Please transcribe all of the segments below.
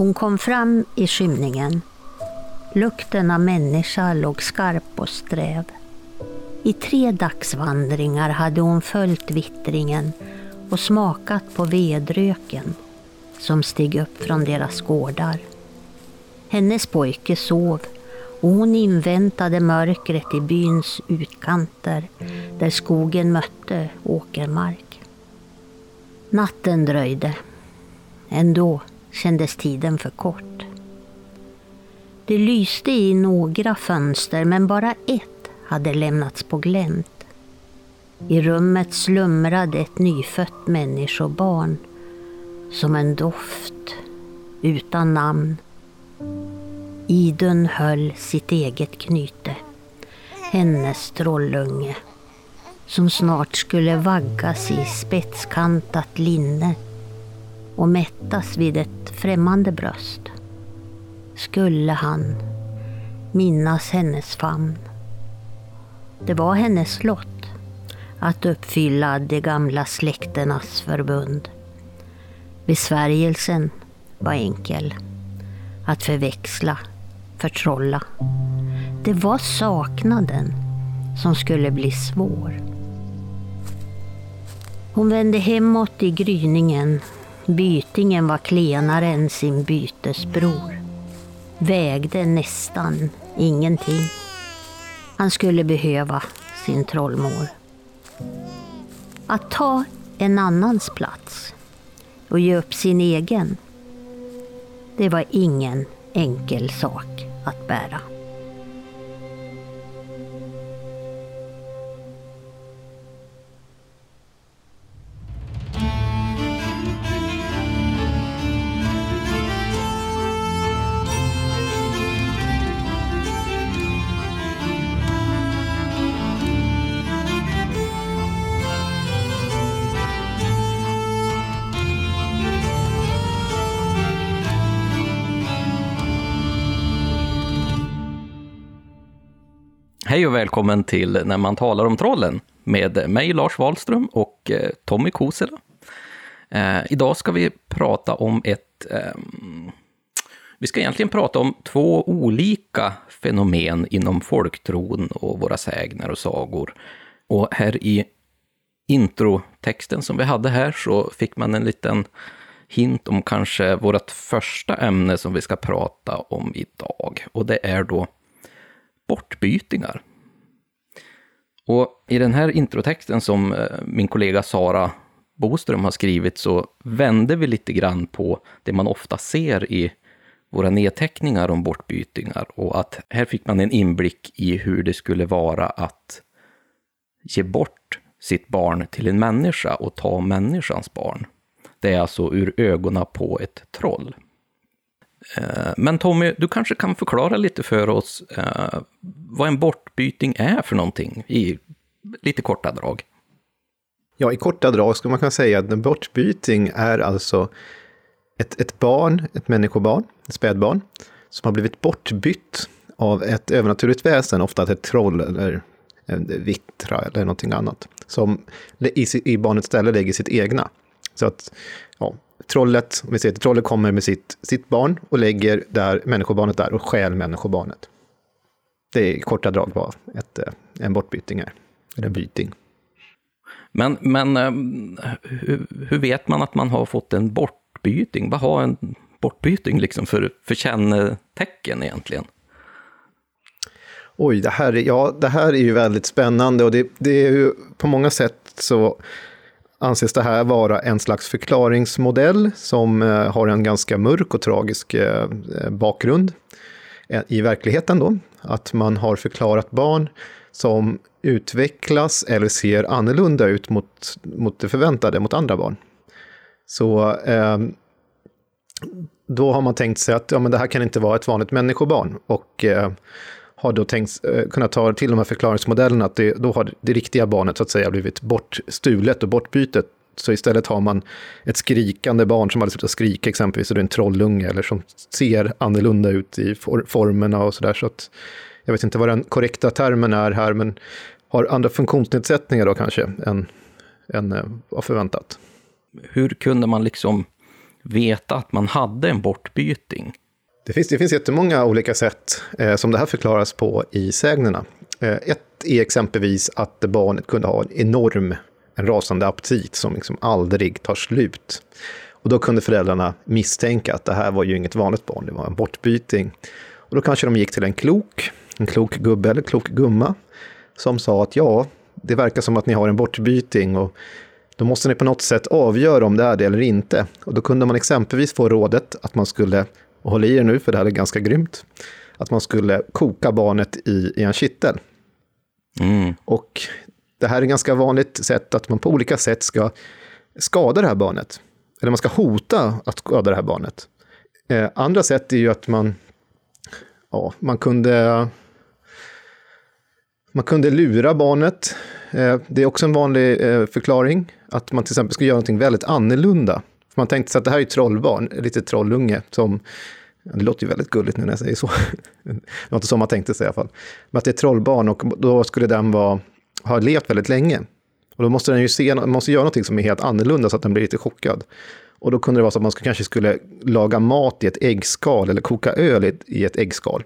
Hon kom fram i skymningen. Lukten av människa låg skarp och sträv. I tre dagsvandringar hade hon följt vittringen och smakat på vedröken som steg upp från deras gårdar. Hennes pojke sov och hon inväntade mörkret i byns utkanter där skogen mötte åkermark. Natten dröjde. Ändå kändes tiden för kort. Det lyste i några fönster men bara ett hade lämnats på glänt. I rummet slumrade ett nyfött människobarn som en doft utan namn. Idun höll sitt eget knyte, hennes trollunge som snart skulle vaggas i spetskantat linne och mättas vid ett främmande bröst. Skulle han minnas hennes famn? Det var hennes lott att uppfylla de gamla släkternas förbund. Besvärjelsen var enkel. Att förväxla, förtrolla. Det var saknaden som skulle bli svår. Hon vände hemåt i gryningen. Bytingen var klenare än sin bytesbror. Vägde nästan ingenting. Han skulle behöva sin trollmor. Att ta en annans plats och ge upp sin egen, det var ingen enkel sak att bära. Hej och välkommen till När man talar om trollen med mig Lars Wahlström och eh, Tommy Kosela. Eh, idag ska vi prata om ett... Eh, vi ska egentligen prata om två olika fenomen inom folktron och våra sägner och sagor. Och här i introtexten som vi hade här så fick man en liten hint om kanske vårt första ämne som vi ska prata om idag. Och det är då bortbytingar. Och i den här introtexten som eh, min kollega Sara Boström har skrivit så vände vi lite grann på det man ofta ser i våra nedteckningar om bortbytingar och att här fick man en inblick i hur det skulle vara att ge bort sitt barn till en människa och ta människans barn. Det är alltså ur ögonen på ett troll. Eh, men Tommy, du kanske kan förklara lite för oss eh, vad en bortbyting är för någonting i lite korta drag. Ja, i korta drag skulle man kunna säga att en bortbyting är alltså ett, ett barn, ett människobarn, ett spädbarn, som har blivit bortbytt av ett övernaturligt väsen, ofta ett troll eller en vittra eller någonting annat, som i, i barnets ställe lägger sitt egna. Så att ja, trollet, om vi säger att trollet kommer med sitt, sitt barn och lägger där människobarnet där och stjäl människobarnet. Det är i korta drag vad ett, eh, en bortbyting är, eller en byting. Men, men eh, hur, hur, vet man att man har fått en bortbyting? Vad har en bortbyting liksom för, för kännetecken egentligen? Oj, det här, är, ja, det här är ju väldigt spännande och det, det är ju på många sätt så anses det här vara en slags förklaringsmodell som eh, har en ganska mörk och tragisk eh, eh, bakgrund i verkligheten då. Att man har förklarat barn som utvecklas eller ser annorlunda ut mot, mot det förväntade, mot andra barn. Så eh, då har man tänkt sig att ja, men det här kan inte vara ett vanligt människobarn. Och eh, har då tänkt eh, kunna ta till de här förklaringsmodellerna, att det, då har det riktiga barnet så att säga blivit bortstulet och bortbytet. Så istället har man ett skrikande barn som hade slutat skrika exempelvis, och det är en trollunge, eller som ser annorlunda ut i for, formerna och sådär. Så att, jag vet inte vad den korrekta termen är här, men har andra funktionsnedsättningar då kanske än, än eh, vad förväntat. Hur kunde man liksom veta att man hade en bortbyting? Det finns, det finns jättemånga olika sätt eh, som det här förklaras på i sägnerna. Eh, ett är exempelvis att barnet kunde ha en enorm, en rasande aptit som liksom aldrig tar slut. Och då kunde föräldrarna misstänka att det här var ju inget vanligt barn, det var en bortbyting. Och då kanske de gick till en klok, en klok gubbe eller klok gumma, som sa att ja, det verkar som att ni har en bortbyting och då måste ni på något sätt avgöra om det är det eller inte. Och då kunde man exempelvis få rådet att man skulle, och håll i er nu för det här är ganska grymt, att man skulle koka barnet i, i en kittel. Mm. Och det här är ett ganska vanligt sätt att man på olika sätt ska skada det här barnet. Eller man ska hota att skada det här barnet. Eh, andra sätt är ju att man, ja, man kunde man kunde lura barnet. Eh, det är också en vanlig eh, förklaring. Att man till exempel ska göra någonting väldigt annorlunda. Man tänkte sig att det här är ett trollbarn, lite trollunge som det låter ju väldigt gulligt nu när jag säger så. Det var inte så man tänkte sig i alla fall. Men att det är ett trollbarn och då skulle den vara, ha levt väldigt länge. Och då måste den ju se, måste göra någonting som är helt annorlunda så att den blir lite chockad. Och då kunde det vara så att man kanske skulle laga mat i ett äggskal eller koka öl i ett äggskal.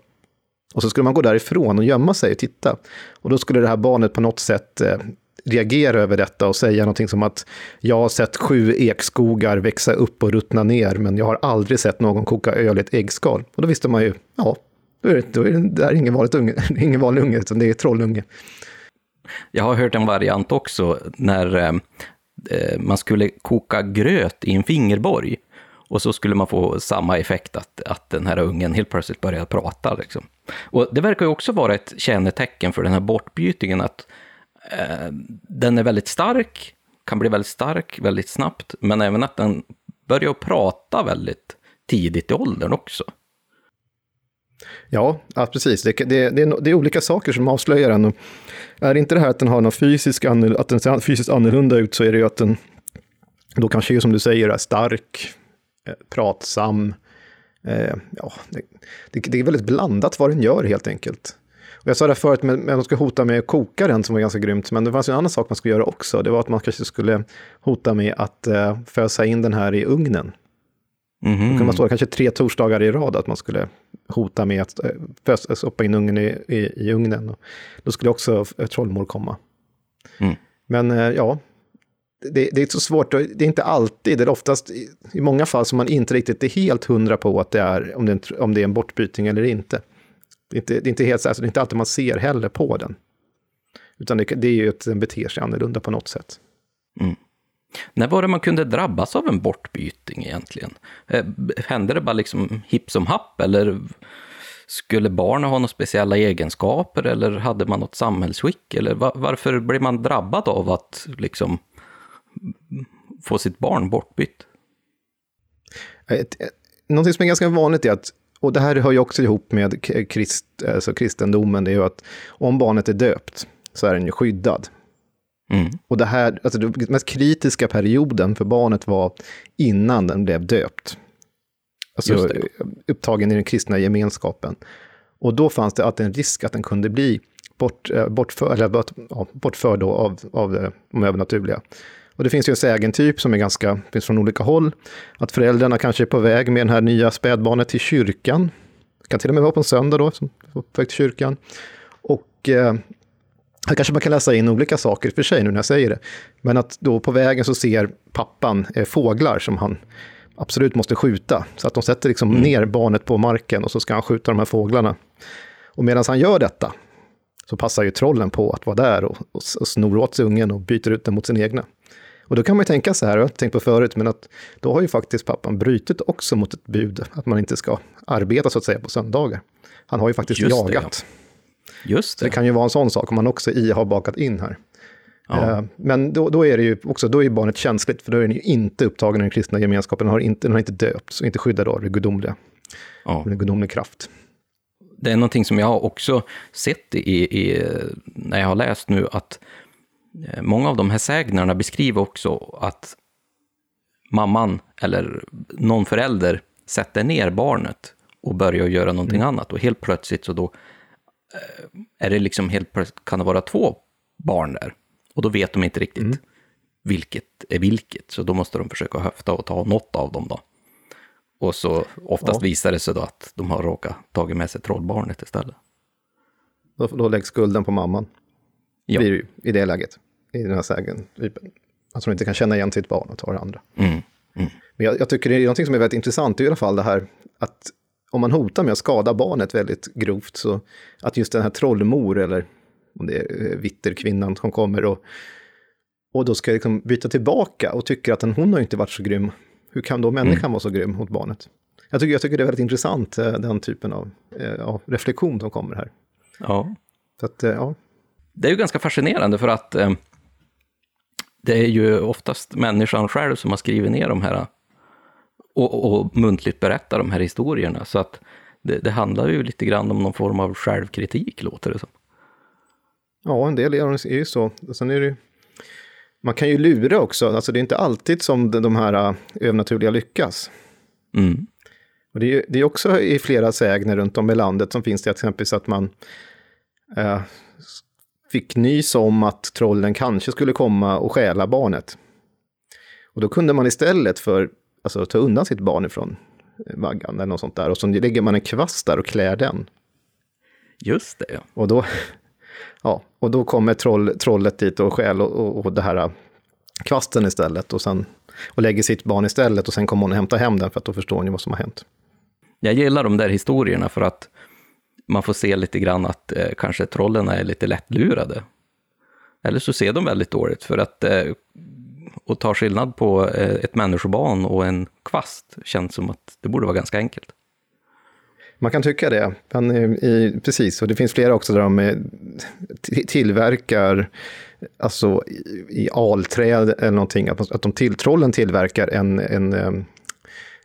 Och så skulle man gå därifrån och gömma sig och titta. Och då skulle det här barnet på något sätt eh, reagera över detta och säga någonting som att jag har sett sju ekskogar växa upp och ruttna ner, men jag har aldrig sett någon koka öl i ett äggskal. Och då visste man ju, ja, då är det, då är det, det är ingen, vanligt unge, ingen vanlig unge, utan det är trollunge. Jag har hört en variant också när eh, eh, man skulle koka gröt i en fingerborg. Och så skulle man få samma effekt, att, att den här ungen helt plötsligt började prata. Liksom. Och det verkar ju också vara ett kännetecken för den här bortbytingen, att eh, den är väldigt stark, kan bli väldigt stark väldigt snabbt, men även att den börjar prata väldigt tidigt i åldern också. Ja, ja precis. Det, det, det, är, det är olika saker som avslöjar den. Är är inte det här att den har någon fysisk, att den ser fysiskt annorlunda ut så är det ju att den då kanske är som du säger är stark, eh, pratsam. Eh, ja, det, det, det, är väldigt blandat vad den gör helt enkelt. Jag sa det förut, men, men de ska hota med att koka den som var ganska grymt. Men det fanns en annan sak man skulle göra också. Det var att man kanske skulle hota med att eh, fösa in den här i ugnen. Mm -hmm. Då kunde man stå kanske tre torsdagar i rad att man skulle hota med att äh, stoppa in ungen i, i, i ugnen. Och då skulle också trollmor komma. Mm. Men äh, ja, det, det, är så svårt, det är inte alltid, det är oftast i, många fall som man inte riktigt är helt hundra på att det är, om det, om det är en bortbyting eller inte. Det är inte, det är inte, helt, alltså det är inte alltid man ser heller på den. Utan det, det är ju att den beter sig annorlunda på något sätt. Mm. När var det man kunde drabbas av en bortbyting egentligen? Eh, hände det bara liksom hipp som happ eller skulle barnen ha några speciella egenskaper eller hade man något samhällsskick? Eller varför blev man drabbad av att liksom få sitt barn bortbytt? Någonting som är ganska vanligt är att, och det här hör ju också ihop med krist, alltså kristendomen, det är ju att om barnet är döpt så är den ju skyddad. Mm. Och det här, alltså den mest kritiska perioden för barnet var innan den blev döpt. Alltså upptagen i den kristna gemenskapen. Och då fanns det alltid en risk att den kunde bli bort, eh, bortför, eller, ja, bortförd av, av eh, de övernaturliga. Och det finns ju en sägentyp som är ganska, finns från olika håll. Att föräldrarna kanske är på väg med det här nya spädbarnet till kyrkan. Det kan till och med vara på en söndag då, som på väg till kyrkan. Och eh, här kanske man kan läsa in olika saker för sig nu när jag säger det. Men att då på vägen så ser pappan eh, fåglar som han absolut måste skjuta. Så att de sätter liksom mm. ner barnet på marken och så ska han skjuta de här fåglarna. Och medan han gör detta så passar ju trollen på att vara där och, och, och snor åt sig ungen och byter ut den mot sin egna. Och då kan man ju tänka så här, jag har tänkt på förut, men att då har ju faktiskt pappan brutit också mot ett bud att man inte ska arbeta så att säga på söndagar. Han har ju faktiskt Just jagat. Det, Just det. det kan ju vara en sån sak om man också i har bakat in här. Ja. Eh, men då, då, är det ju också, då är barnet känsligt, för då är den ju inte upptagen i den kristna gemenskapen, den har inte, den har inte döpts och inte skyddad av det gudomliga, ja. den gudomliga kraft. Det är någonting som jag också sett i, i, när jag har läst nu, att många av de här sägnerna beskriver också att mamman eller någon förälder sätter ner barnet och börjar göra någonting mm. annat och helt plötsligt så då är det liksom helt plötsligt, kan det vara två barn där? Och då vet de inte riktigt mm. vilket är vilket, så då måste de försöka höfta och ta något av dem då. Och så oftast Ja. visar det sig då att de har råkat tagit med sig trollbarnet istället. Då, då läggs skulden på mamman. Ja. Blir det ju i det läget. I den här sägen. Typ, Att hon inte kan känna igen sitt barn och ta det andra. Mm. Men jag, jag tycker det är någonting som är väldigt intressant, i alla fall det här att om man hotar med att skada barnet väldigt grovt, så att just den här trollmor, eller om det är vitterkvinnan som kommer och, och då ska liksom byta tillbaka och tycker att den, hon har inte varit så grym. Hur kan då människan vara så grym mot barnet? Jag tycker, jag tycker det är väldigt intressant, eh, den typen av eh, ja, reflektion som kommer här. ja. Så att, eh, ja, Det är ju ganska fascinerande för att det är ju oftast människan själv som har skrivit ner de här och, och muntligt berättar de här historierna. Så att det, det handlar ju lite grann om någon form av självkritik, låter det som. Ja, en del är ju så. Sen är det ju, man kan ju lura också, alltså det är inte alltid som de här äh, övernaturliga lyckas. Mm. Och det är, det är också i flera sägner runt om i landet som finns det exempelvis att man eh, fick nys om att trollen kanske skulle komma och stjäla barnet. Och då kunde man istället för alltså, ta undan sitt barn ifrån eh, vaggan eller något sånt där och så lägger man en kvast där och klär den. Just det, ja. Och då, ja, och då kommer troll, trollet dit och stjäl och, och, och det här äh, kvasten istället och, sen, och lägger sitt barn istället och sen kommer hon och hämtar hem den för att då förstår ni vad som har hänt. Jag gillar de där historierna för att man får se lite grann att eh, kanske trollen är lite lättlurade. Eller så ser de väldigt dåligt för att eh, och ta skillnad på eh, ett människobarn och en kvast känns som att det borde vara ganska enkelt. Man kan tycka det, men i, precis, och det finns flera också där de eh, tillverkar, alltså i, i alträd eller någonting, att, att de till, trollen tillverkar en, en, eh,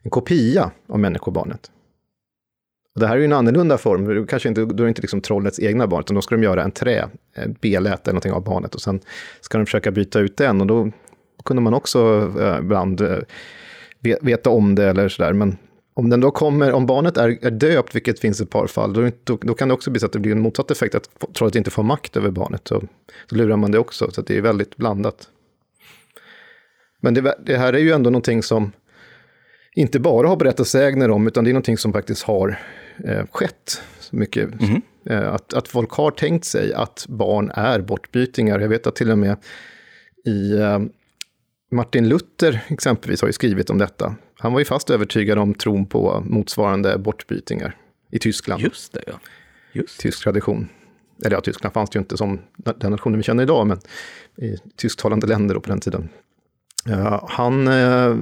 en kopia av människobarnet. Och det här är ju en annorlunda form, för kanske inte, då är det inte liksom trollets egna barn, utan då ska de göra en trä, en belät eller någonting av barnet, och sen ska de försöka byta ut den, och då kunde man också eh, ibland eh, veta om det eller sådär, men om den då kommer, om barnet är, är döpt, vilket finns ett par fall, då, då, då kan det också bli så att det blir en motsatt effekt, att trollet inte får makt över barnet. Så, så lurar man det också, så att det är väldigt blandat. Men det, det här är ju ändå någonting som inte bara har berättats sägner om, utan det är någonting som faktiskt har eh, skett. Så mycket, eh, att, att folk har tänkt sig att barn är bortbytingar. Jag vet att till och med i eh, Martin Luther exempelvis har ju skrivit om detta. Han var ju fast övertygad om tron på motsvarande bortbytingar i Tyskland, Just det, ja. Just tysk tradition. Eller ja, Tyskland fanns det ju inte som den nationen vi känner idag, men i tysktalande länder då på den tiden. Ja, han, eh,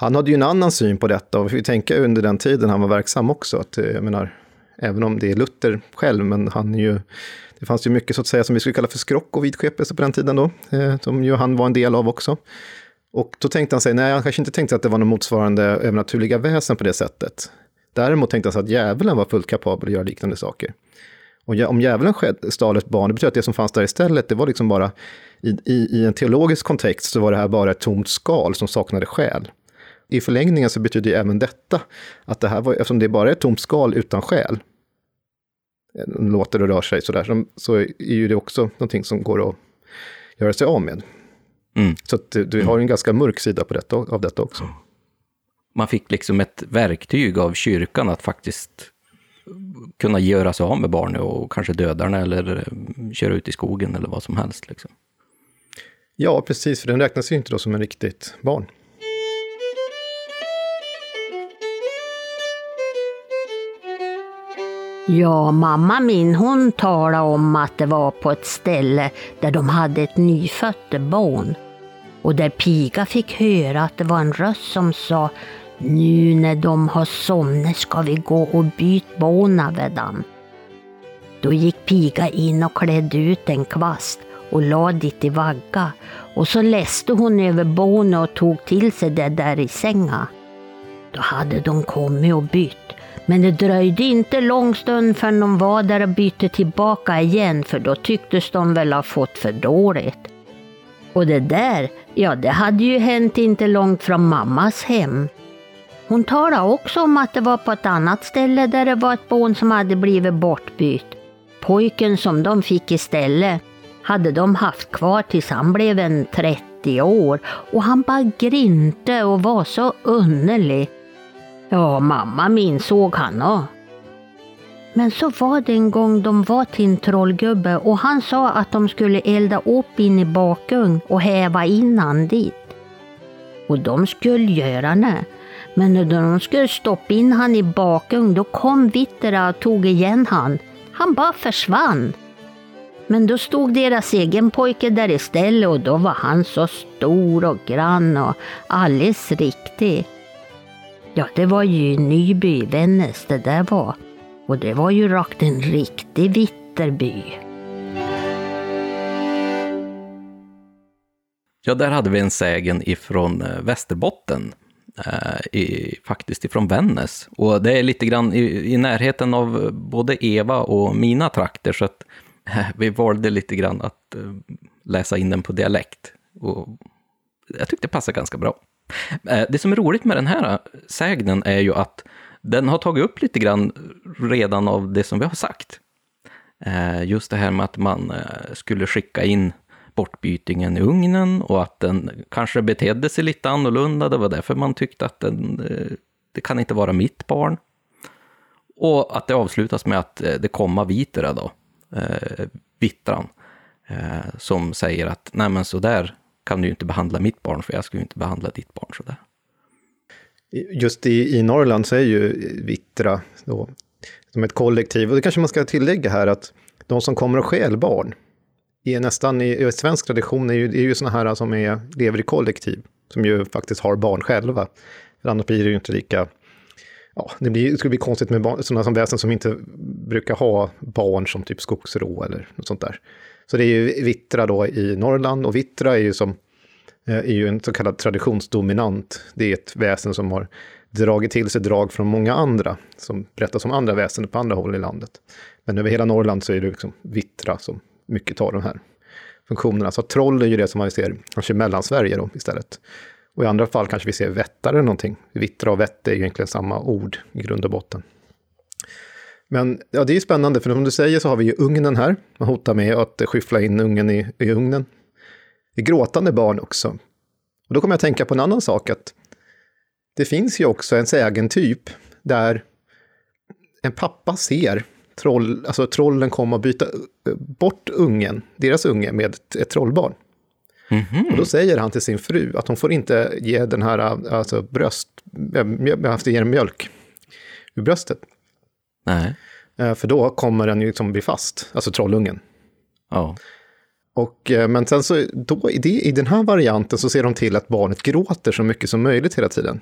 han hade ju en annan syn på detta och vi får ju tänka under den tiden han var verksam också. Att, eh, jag menar, även om det är Luther själv, men han är ju, det fanns ju mycket så att säga som vi skulle kalla för skrock och vidskepelse på den tiden då, eh, som ju han var en del av också. Och då tänkte han sig, nej, han kanske inte tänkte att det var något motsvarande övernaturliga väsen på det sättet. Däremot tänkte han sig att djävulen var fullt kapabel att göra liknande saker. Och om djävulen stal ett barn, det betyder att det som fanns där istället, det var liksom bara, i, i, i en teologisk kontext så var det här bara ett tomt skal som saknade själ. I förlängningen så betyder ju även detta att det här var, eftersom det bara är ett tomt skal utan själ, eh, låter och rör sig sådär, så, så är ju det också någonting som går att göra sig av med. Mm. Så att du, du har en ganska mörk sida på detta, av detta också. Man fick liksom ett verktyg av kyrkan att faktiskt kunna göra sig av med barnet och kanske döda den eller eh, köra ut i skogen eller vad som helst. Liksom. Ja, precis, för den räknas ju inte då som en riktigt barn. Ja, mamma min hon talade om att det var på ett ställe där de hade ett nyfött barn. Och där piga fick höra att det var en röst som sa Nu när de har somnat ska vi gå och byta bona med dem. Då gick piga in och klädde ut en kvast och la dit i vagga och så läste hon över bona och tog till sig det där i sänga. Då hade de kommit och bytt. Men det dröjde inte lång stund förrän de var där och bytte tillbaka igen för då tycktes de väl ha fått för dåligt. Och det där, ja det hade ju hänt inte långt från mammas hem. Hon talade också om att det var på ett annat ställe där det var ett barn som hade blivit bortbytt. Pojken som de fick istället hade de haft kvar tills han blev en 30 år och han bara grinte och var så underlig. Ja, mamma min såg han och. Men så var det en gång de var till en trollgubbe och han sa att de skulle elda upp in i bakugn och häva in han dit. Och de skulle göra det. Men när de skulle stoppa in han i bakugn då kom Vittera och tog igen han. Han bara försvann. Men då stod deras egen pojke där istället och då var han så stor och grann och alldeles riktig. Ja, det var ju Nyby, Vännäs det där var. Och det var ju rakt en riktig vitterby. Ja, där hade vi en sägen ifrån eh, Västerbotten, eh, i, faktiskt ifrån Vännäs. Och det är lite grann i, i närheten av eh, både Eva och mina trakter, så att eh, vi valde lite grann att eh, läsa in den på dialekt. Och jag tyckte det passade ganska bra. Eh, det som är roligt med den här eh, sägnen är ju att den har tagit upp lite grann redan av det som vi har sagt. Eh, just det här med att man skulle skicka in bortbytingen i ugnen och att den kanske betedde sig lite annorlunda. Det var därför man tyckte att den, det kan inte vara mitt barn. Och att det avslutas med att det kommer Vitera då, Vittran, som säger att nej men så där kan du ju inte behandla mitt barn, för jag skulle ju inte behandla ditt barn sådär. Just i, i Norrland så är ju Vittra då, som ett kollektiv, och det kanske man ska tillägga här att de som kommer och stjäl barn, är nästan i, i svensk tradition är ju, är ju sådana här som är, lever i kollektiv, som ju faktiskt har barn själva. För annars blir det ju inte lika ja, det, blir, det skulle bli konstigt med barn, sådana som väsen som inte brukar ha barn som typ skogsrå eller något sånt där. Så det är ju Vittra då i Norrland och Vittra är ju som eh, är ju en så kallad traditionsdominant. Det är ett väsen som har dragit till sig drag från många andra, som berättas om andra väsen på andra håll i landet. Men över hela Norrland så är det liksom Vittra som mycket tar de här funktionerna. Så troll är ju det som man ser kanske i Mellansverige då istället. Och i andra fall kanske vi ser vättare eller någonting. Vittra och vätte är ju egentligen samma ord i grund och botten. Men ja, det är spännande, för som du säger så har vi ju ugnen här. Man hotar med att skyffla in ungen i, i ugnen. Det är gråtande barn också. Och då kommer jag att tänka på en annan sak, att det finns ju också en sägentyp där en pappa ser troll, alltså trollen komma och byta bort ungen, deras unge, med ett, trollbarn. Mm -hmm. Och då säger han till sin fru att hon får inte ge den här, alltså bröst, ge mjölk ur bröstet. Nej. Eh, för då kommer den ju liksom bli fast, alltså trollungen. Ja. Och, eh, men sen så, då, i, det, i den här varianten så ser de till att barnet gråter så mycket som möjligt hela tiden.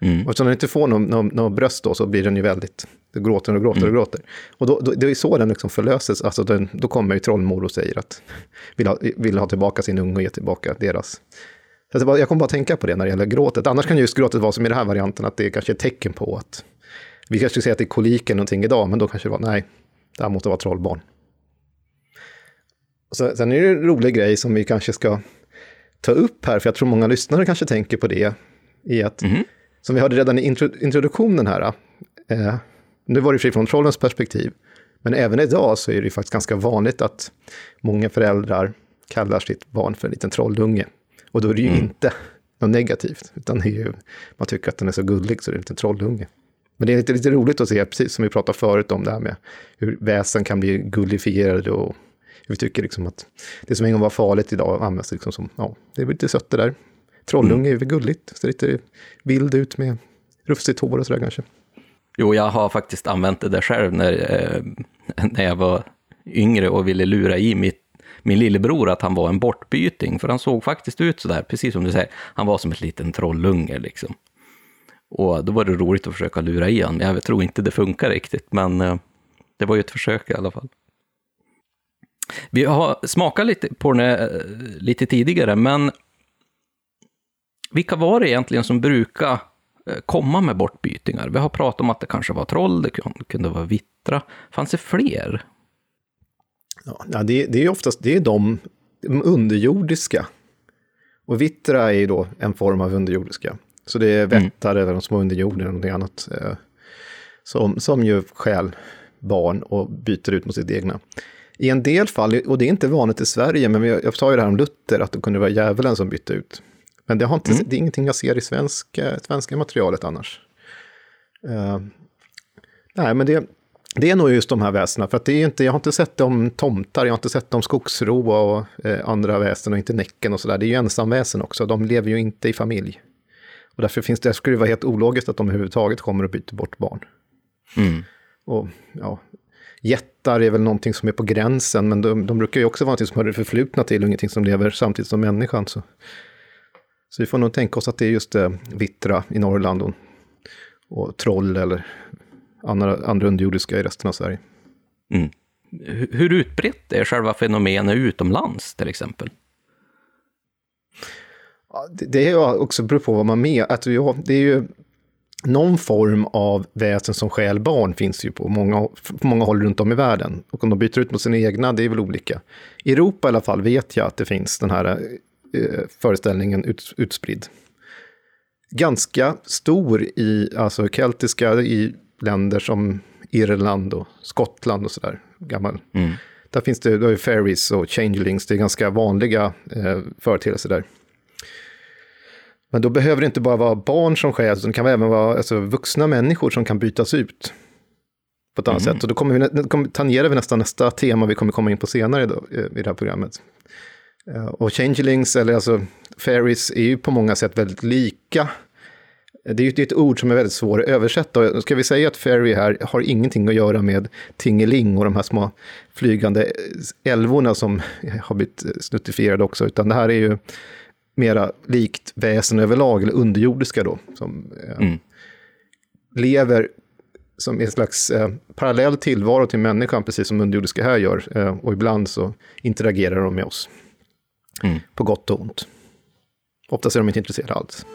Mm. Och eftersom den inte får någon, någon, någon bröst då så blir den ju väldigt, då gråter och gråter och mm. gråter. Och då, då, det är så den liksom förlöses, alltså den, då kommer ju trollmor och säger att vill ha, vill ha tillbaka sin unge och ge tillbaka deras. Så jag kommer bara tänka på det när det gäller gråtet. Annars kan just gråtet vara som i den här varianten, att det är kanske är ett tecken på att vi kanske skulle säga att det är kolik eller någonting idag, men då kanske det var, nej, det här måste vara trollbarn. Så, sen är det en rolig grej som vi kanske ska ta upp här, för jag tror många lyssnare kanske tänker på det, i att, mm som vi hörde redan i introduktionen här, eh, nu var det fri från trollens perspektiv, men även idag så är det faktiskt ganska vanligt att många föräldrar kallar sitt barn för en liten trollunge. Och då är det ju mm. inte något negativt, utan det är ju, man tycker att den är så gullig så det är en liten trollunge. Men det är lite, lite roligt att se, precis som vi pratade förut om det här med hur väsen kan bli gullifierade och vi tycker liksom att det som en gång var farligt idag används liksom som, ja, det är lite sött det där. Trollunge är väl gulligt, ser lite vild ut med rufsigt hår och sådär kanske. Jo, jag har faktiskt använt det där själv när, eh, när jag var yngre och ville lura i mitt, min lillebror att han var en bortbyting, för han såg faktiskt ut sådär, precis som du säger, han var som ett liten trollunge liksom. Och då var det roligt att försöka lura i honom. Jag tror inte det funkar riktigt, men eh, det var ju ett försök i alla fall. Vi har smakat lite på den eh, lite tidigare, men vilka var det egentligen som brukar eh, komma med bortbytingar? Vi har pratat om att det kanske var troll, det kunde vara vittra. Fanns det fler? Ja, det, det är oftast det är de, de underjordiska. Och vittra är ju då en form av underjordiska. Så det är mm. vättar mm. eller de små under jorden eller någonting annat. Eh, som, som ju stjäl barn och byter ut mot sitt egna. I en del fall, och det är inte vanligt i Sverige, men jag, jag sa ju det här om Luther, att det kunde vara djävulen som bytte ut. Men det, har inte, mm. det är ingenting jag ser i svenska, svenska materialet annars. Uh, nej, men det, det är nog just de här väsena, för att det är inte, jag har inte sett dem tomtar, jag har inte sett dem skogsro och eh, andra väsen och inte Näcken och sådär. Det är ju ensamväsen också, de lever ju inte i familj. Och därför finns det, skulle det vara helt ologiskt att de överhuvudtaget kommer och byter bort barn. Mm. Och ja, jättar är väl någonting som är på gränsen, men de, de brukar ju också vara någonting som hör det förflutna till och ingenting som lever samtidigt som människan. Så, så vi får nog tänka oss att det är just eh, vittra i Norrland och, och troll eller andra, andra underjordiska i resten av Sverige. Mm. Hur utbrett är själva fenomenet utomlands till exempel? Det, det är också beror på vad man menar. Att, det är ju någon form av väsen som stjäl barn finns ju på många, på många håll runt om i världen. Och om de byter ut mot sina egna, det är väl olika. I Europa i alla fall vet jag att det finns den här eh, föreställningen ut, utspridd. Ganska stor i, alltså keltiska, i länder som Irland och Skottland och sådär. Gammal. Mm. Där finns det, är fairies och changelings, det är ganska vanliga eh, företeelser där. Men då behöver det inte bara vara barn som stjäls, utan det kan även vara alltså, vuxna människor som kan bytas ut på ett annat mm. sätt. Och då kommer vi, tangerar vi nästan nästa tema vi kommer komma in på senare då, i det här programmet. Eh, och changelings, eller alltså fairies, är ju på många sätt väldigt lika. Det är ju ett ord som är väldigt svårt att översätta. ska vi säga att fairy här har ingenting att göra med tingeling och de här små flygande älvorna som har blivit snuttifierade också, utan det här är ju mera likt väsen överlag, eller underjordiska då, som eh, mm. lever som en slags eh, parallell tillvaro till människan, precis som underjordiska här gör. Eh, och ibland så interagerar de med oss. Mm. På gott och ont. Oftast är de inte intresserade alls.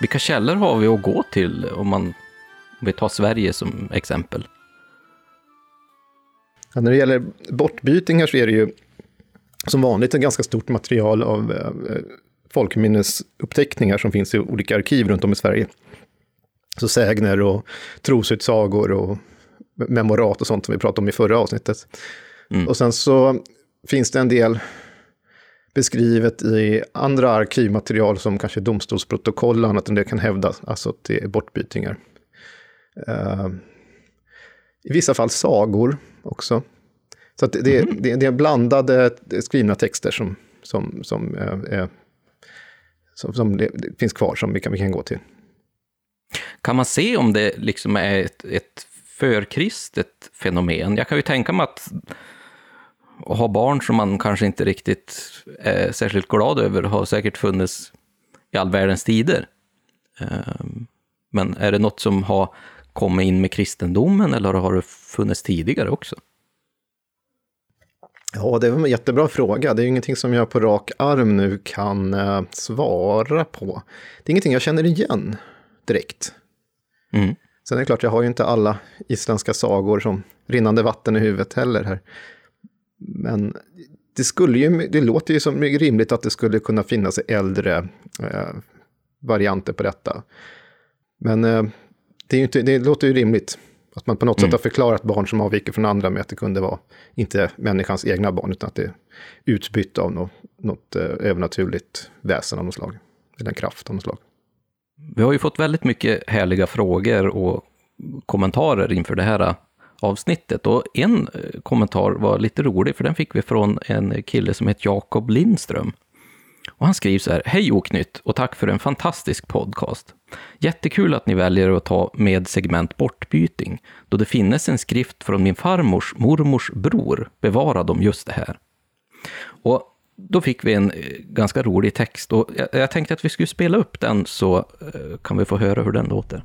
Vilka källor har vi att gå till om man om vi tar Sverige som exempel? Ja, när det gäller bortbytingar så är det ju som vanligt ett ganska stort material av eh, folkminnesuppteckningar som finns i olika arkiv runt om i Sverige. Så sägner och trosutsagor och memorat och sånt som vi pratade om i förra avsnittet. Mm. Och sen så finns det en del beskrivet i andra arkivmaterial som kanske domstolsprotokoll och annat än det kan hävdas, alltså att det är bortbytingar. Uh, I vissa fall sagor också. Så det, mm. det, det, är blandade skrivna texter som, som, som, uh, som, som finns kvar som vi kan, vi kan gå till. Kan man se om det liksom är ett, ett förkristet fenomen? Jag kan ju tänka mig att och ha barn som man kanske inte riktigt är särskilt glad över har säkert funnits i all världens tider. Ehm, men är det något som har kommit in med kristendomen eller har det funnits tidigare också? Ja, det är en jättebra fråga. Det är ingenting som jag på rak arm nu kan eh, svara på. Det är ingenting jag känner igen direkt. Mm. Sen är det klart, jag har ju inte alla isländska sagor som rinnande vatten i huvudet heller här. Men det, skulle ju, det låter ju som rimligt att det skulle kunna finnas äldre eh, varianter på detta. Men eh, det, är inte, det låter ju rimligt att man på något mm. sätt har förklarat barn som avviker från andra med att det kunde vara inte människans egna barn, utan att det är utbytt av något, något eh, övernaturligt väsen av något slag. Eller en kraft av något slag. Vi har ju fått väldigt mycket härliga frågor och kommentarer inför det här avsnittet. Och en eh, kommentar var lite rolig, för den fick vi från en kille som heter Jakob Lindström. Och han skriver så här, Hej Oknytt och tack för en fantastisk podcast. Jättekul att ni väljer att ta med segment bortbyting, då det finnes en skrift från min farmors mormors bror bevarad om just det här. Och då fick vi en eh, ganska rolig text och jag, jag tänkte att vi skulle spela upp den så eh, kan vi få höra hur den låter.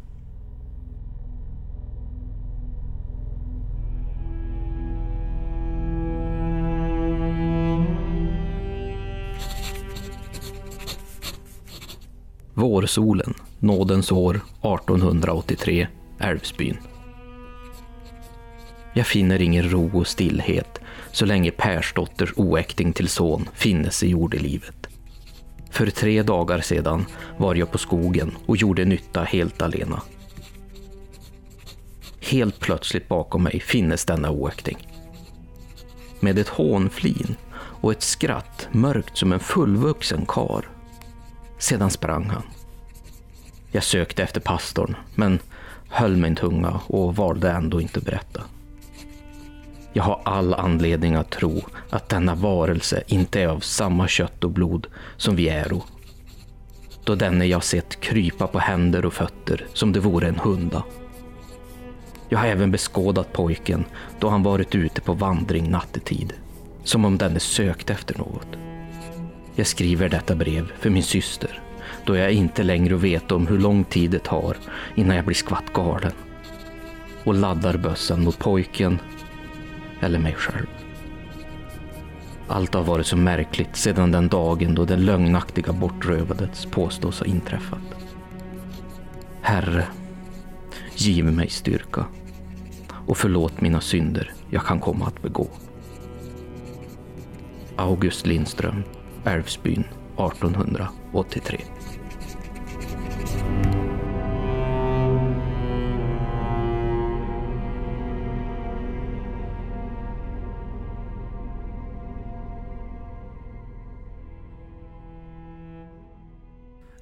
Vårsolen, nådens år 1883, Älvsbyn. Jag finner ingen ro och stillhet så länge Persdotters oäkting till son finnes i jordelivet. För tre dagar sedan var jag på skogen och gjorde nytta helt alena. Helt plötsligt bakom mig finnes denna oäkting. med ett hånflin och ett skratt mörkt som en fullvuxen kar. Sedan sprang han. Jag sökte efter pastorn, men höll min tunga och valde ändå inte att berätta. Jag har all anledning att tro att denna varelse inte är av samma kött och blod som vi äro. Då denne jag sett krypa på händer och fötter som det vore en hunda. Jag har även beskådat pojken då han varit ute på vandring nattetid, som om denne sökte efter något. Jag skriver detta brev för min syster, då jag inte längre vet om hur lång tid det tar innan jag blir skvatt galen. Och laddar bössan mot pojken eller mig själv. Allt har varit så märkligt sedan den dagen då det lögnaktiga bortrövandet påstås ha inträffat. Herre, giv mig styrka och förlåt mina synder jag kan komma att begå. August Lindström, Älvsbyn 1883.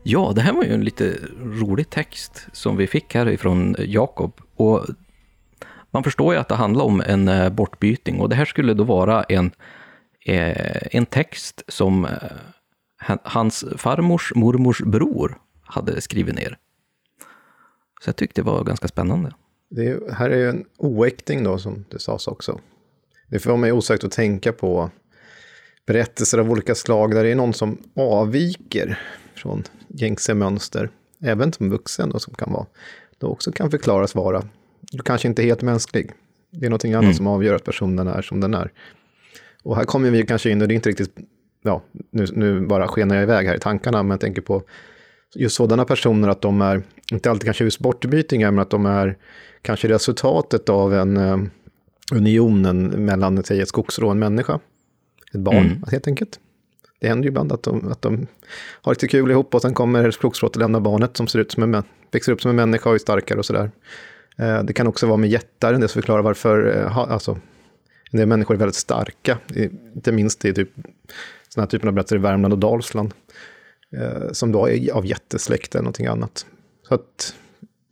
Ja, det här var ju en lite rolig text som vi fick här ifrån Jakob. Och man förstår ju att det handlar om en eh, bortbyting och det här skulle då vara en, en text som eh, hans farmors mormors bror hade skrivit ner. Så jag tyckte det var ganska spännande. Det här är ju en oäkting då, som det sades också. Det får mig osökt att tänka på berättelser av olika slag där det är någon som avviker från gängse mönster, även som vuxen då, som kan vara, då också kan förklaras vara, kanske inte helt mänsklig. Det är någonting annat mm. som avgör att personen är som den är. Och här kommer vi kanske in, och det är inte riktigt, ja, nu, nu bara skenar jag iväg här i tankarna, men jag tänker på just sådana personer att de är, inte alltid kanske just bortbytingar, men att de är kanske resultatet av en uh, unionen mellan, säg ett skogsrå och en människa. Ett barn, mm. helt enkelt. Det händer ju ibland att de, att de har lite kul ihop och sen kommer skogsrådet och lämnar barnet som ser ut som en, växer upp som en människa och är starkare och sådär. Eh, det kan också vara med jättar, det som förklarar varför eh, alltså, en del människor är väldigt starka, inte minst i typ, sådana här typer av berättelser i Värmland och Dalsland, eh, som då är av jättesläkt eller någonting annat. Så att,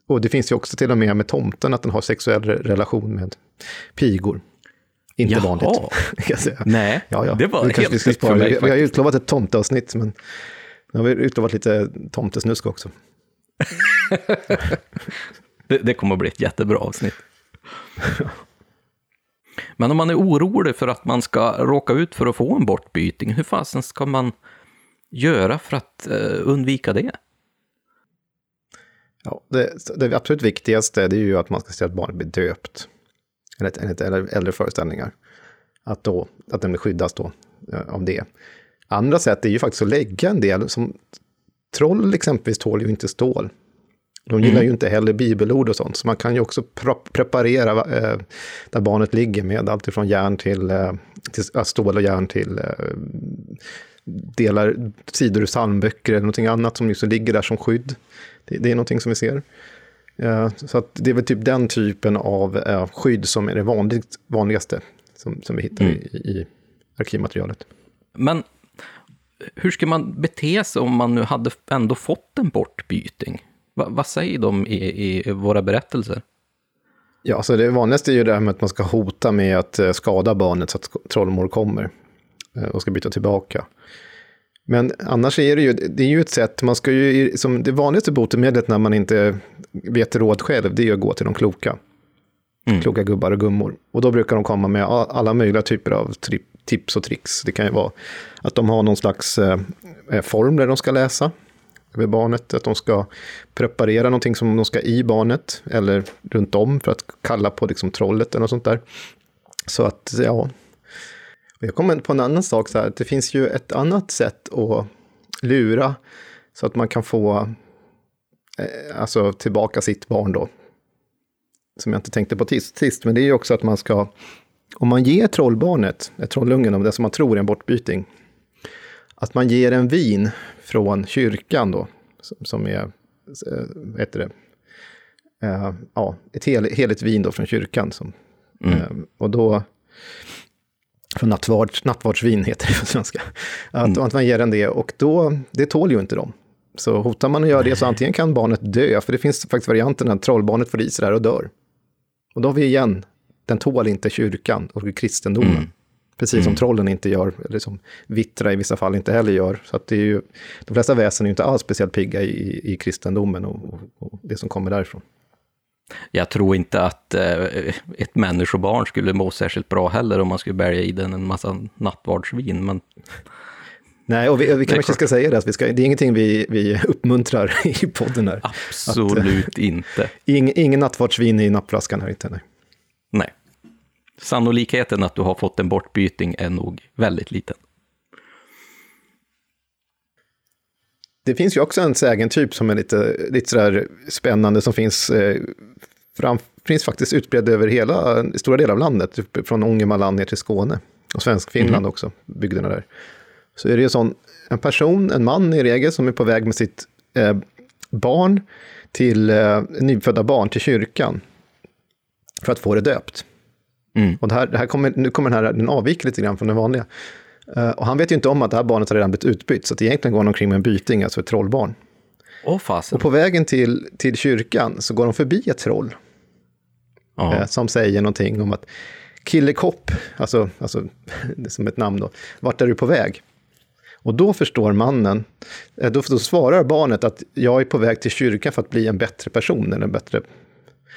och det finns ju också till och med med tomten att den har sexuell relation med pigor. Inte Jaha. vanligt. Kan jag säga. Nej, ja, ja. det var det helt nytt för mig. Vi har utlovat ett tomteavsnitt, men nu har vi utlovat lite tomtesnusk också. det, det kommer att bli ett jättebra avsnitt. Men om man är orolig för att man ska råka ut för att få en bortbyting, hur fasen ska man göra för att eh, undvika det? Ja, det, det absolut viktigaste det är ju att man ska se att barnet blir döpt enligt, enligt äldre föreställningar. Att, då, att den skyddas då eh, av det. Andra sätt är ju faktiskt att lägga en del, som troll exempelvis tål ju inte stål. De gillar mm. ju inte heller bibelord och sånt, så man kan ju också preparera eh, där barnet ligger med allt ifrån järn till, eh, till stål och järn till eh, delar, sidor ur psalmböcker eller någonting annat som just ligger där som skydd. Det, det är någonting som vi ser. Så det är väl typ den typen av uh, skydd som är det vanligt, vanligaste som, som vi hittar mm. i, i arkivmaterialet. Men hur ska man bete sig om man nu hade ändå fått en bortbyting? Va, vad säger de i, i våra berättelser? Ja, alltså det vanligaste är ju det här med att man ska hota med att eh, skada barnet så att trollmor kommer eh, och ska byta tillbaka. Men annars är det ju, det är ju ett sätt, man ska ju, som det vanligaste botemedlet när man inte vet råd själv, det är att gå till de kloka. Mm. Kloka gubbar och gummor. Och då brukar de komma med alla möjliga typer av tips och tricks. Det kan ju vara att de har någon slags eh, formler de ska läsa över barnet, att de ska preparera någonting som de ska i barnet, eller runt om för att kalla på liksom trollet eller något sånt där. Så att, ja, jag kommer på en annan sak, så här, det finns ju ett annat sätt att lura så att man kan få eh, alltså, tillbaka sitt barn då. Som jag inte tänkte på sist, men det är ju också att man ska, om man ger trollbarnet, trollungen, om det som man tror är en bortbyting, att man ger en vin från kyrkan då, som, är, äh, vad heter det, äh, ja, ett hel, heligt vin då från kyrkan. Som, mm. äh, och då från nattvard, nattvardsvin heter det på svenska. Att, mm. att man ger den det och då, det tål ju inte dem. Så hotar man att göra det så antingen kan barnet dö, för det finns faktiskt varianten att trollbarnet får i sig där och dör. Och då har vi igen, den tål inte kyrkan och kristendomen. Mm. Precis mm. som trollen inte gör, eller som vittra i vissa fall inte heller gör. Så att det är ju, de flesta väsen är ju inte alls speciellt pigga i, i kristendomen och, och, och det som kommer därifrån. Jag tror inte att eh, ett människobarn skulle må särskilt bra heller om man skulle bälga i den en massa nattvardsvin. Men... Nej, och vi, vi kanske ska säga det, att vi ska, det är ingenting vi, vi uppmuntrar i podden här. Absolut att, inte. Ing, ingen nattvardsvin i nappflaskan här inte. Nej. nej. Sannolikheten att du har fått en bortbyting är nog väldigt liten. Det finns ju också en sägentyp som är lite, lite sådär spännande som finns, eh, fram, finns faktiskt utbredd över hela, stora delar av landet, från Ångermanland ner till Skåne. Och Svenskfinland mm. också, bygderna där. Så är det ju sån, en person, en man i regel, som är på väg med sitt eh, barn till, eh, nyfödda barn till kyrkan. För att få det döpt. Mm. Och det här, det här kommer, nu kommer den här, den avviker lite grann från den vanliga. Uh, och han vet ju inte om att det här barnet har redan blivit utbytt, så att egentligen går han omkring med en byting, alltså ett trollbarn. Oh, fasen. Och på vägen till, till kyrkan så går de förbi ett troll. Uh, som säger någonting om att Killekopp, alltså, alltså det är som ett namn då, vart är du på väg? Och då förstår mannen, eh, då, då svarar barnet att jag är på väg till kyrkan för att bli en bättre person. Eller en bättre...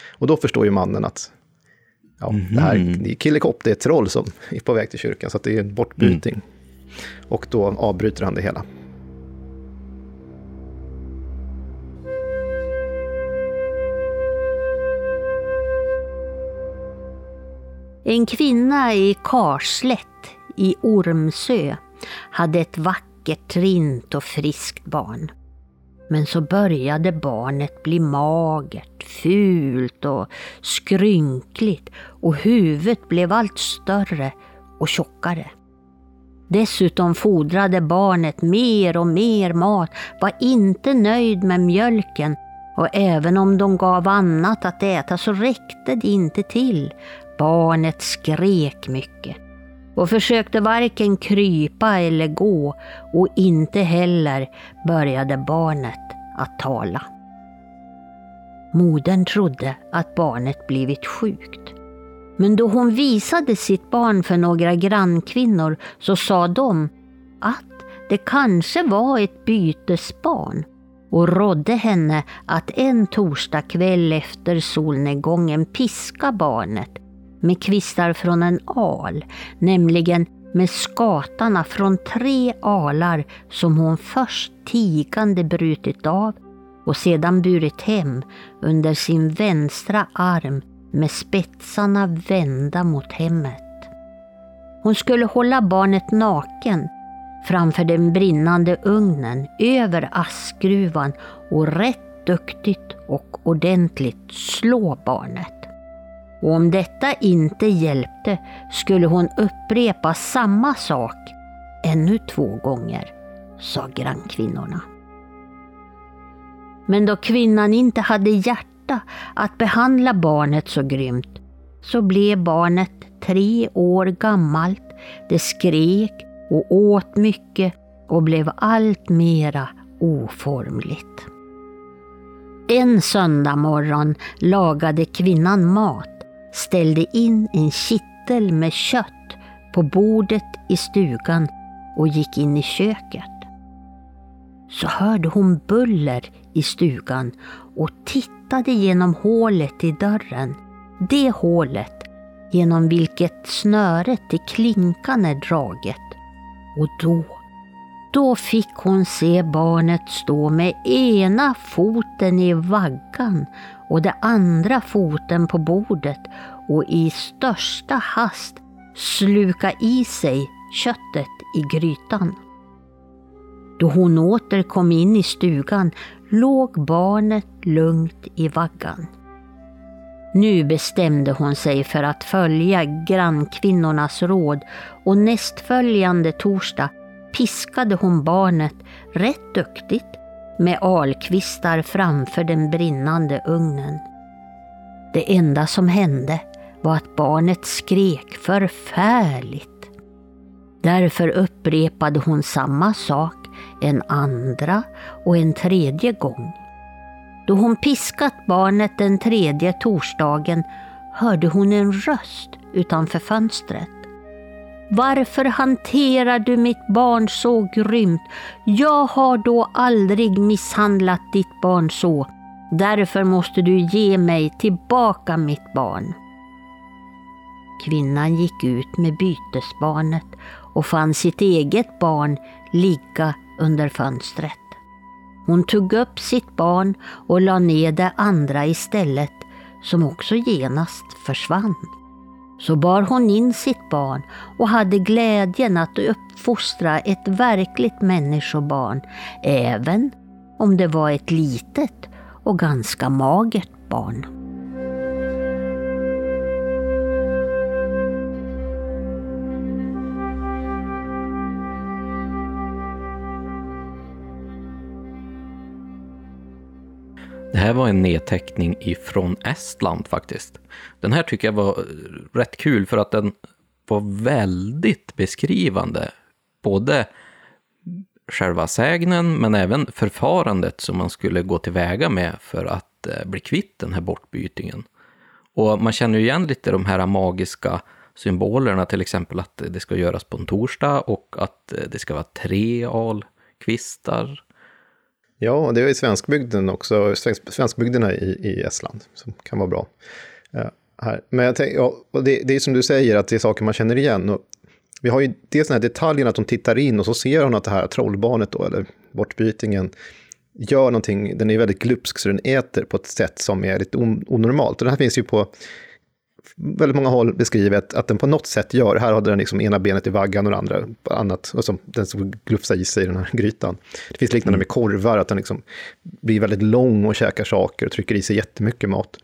Och då förstår ju mannen att ja, mm. det här mhm. Killekopp, det är ett troll som är på väg till kyrkan, så det är en bortbyting. Mm. Och då avbryter han det hela. En kvinna i Karslätt i Ormsö hade ett vackert, rint och friskt barn. Men så började barnet bli magert, fult och skrynkligt och huvudet blev allt större och tjockare. Dessutom fodrade barnet mer och mer mat, var inte nöjd med mjölken och även om de gav annat att äta så räckte det inte till. Barnet skrek mycket och försökte varken krypa eller gå och inte heller började barnet att tala. Modern trodde att barnet blivit sjukt. Men då hon visade sitt barn för några grannkvinnor så sa de att det kanske var ett bytesbarn och rådde henne att en torsdagkväll efter solnedgången piska barnet med kvistar från en al, nämligen med skatarna från tre alar som hon först tigande brutit av och sedan burit hem under sin vänstra arm med spetsarna vända mot hemmet. Hon skulle hålla barnet naken framför den brinnande ugnen över askgruvan och rätt duktigt och ordentligt slå barnet. Och om detta inte hjälpte skulle hon upprepa samma sak ännu två gånger, sa grannkvinnorna. Men då kvinnan inte hade hjärta att behandla barnet så grymt så blev barnet tre år gammalt. Det skrek och åt mycket och blev allt mera oformligt. En söndag morgon lagade kvinnan mat, ställde in en kittel med kött på bordet i stugan och gick in i köket. Så hörde hon buller i stugan och tittade genom hålet i dörren. Det hålet genom vilket snöret till klinkan är draget. Och då, då fick hon se barnet stå med ena foten i vaggan och det andra foten på bordet och i största hast sluka i sig köttet i grytan. Då hon åter kom in i stugan låg barnet lugnt i vaggan. Nu bestämde hon sig för att följa grannkvinnornas råd och nästföljande torsdag piskade hon barnet rätt duktigt med alkvistar framför den brinnande ugnen. Det enda som hände var att barnet skrek förfärligt. Därför upprepade hon samma sak en andra och en tredje gång. Då hon piskat barnet den tredje torsdagen hörde hon en röst utanför fönstret. Varför hanterar du mitt barn så grymt? Jag har då aldrig misshandlat ditt barn så. Därför måste du ge mig tillbaka mitt barn. Kvinnan gick ut med bytesbarnet och fann sitt eget barn ligga under fönstret. Hon tog upp sitt barn och la ner det andra istället, som också genast försvann. Så bar hon in sitt barn och hade glädjen att uppfostra ett verkligt människobarn, även om det var ett litet och ganska magert barn. Det här var en nedteckning ifrån Estland faktiskt. Den här tycker jag var eh, rätt kul för att den var väldigt beskrivande. Både själva sägnen men även förfarandet som man skulle gå tillväga med för att eh, bli kvitt den här bortbytingen. Och man känner ju igen lite de här magiska symbolerna, till exempel att det ska göras på en torsdag och att eh, det ska vara tre alkvistar Ja, det är i svenskbygden också, svenskbygderna i, i Estland som kan vara bra. Uh, här. Men jag tänk, ja, och det, det är som du säger, att det är saker man känner igen. Och vi har ju dels den här detaljen att de tittar in och så ser hon att det här trollbarnet då, eller bortbytingen, gör någonting, den är väldigt glupsk så den äter på ett sätt som är lite onormalt. Och det här finns ju på väldigt många håll beskrivet att den på något sätt gör, här hade den liksom ena benet i vaggan och det andra på annat, och som den som glufsar i sig i den här grytan. Det finns liknande med korvar, att den liksom blir väldigt lång och käkar saker och trycker i sig jättemycket mat.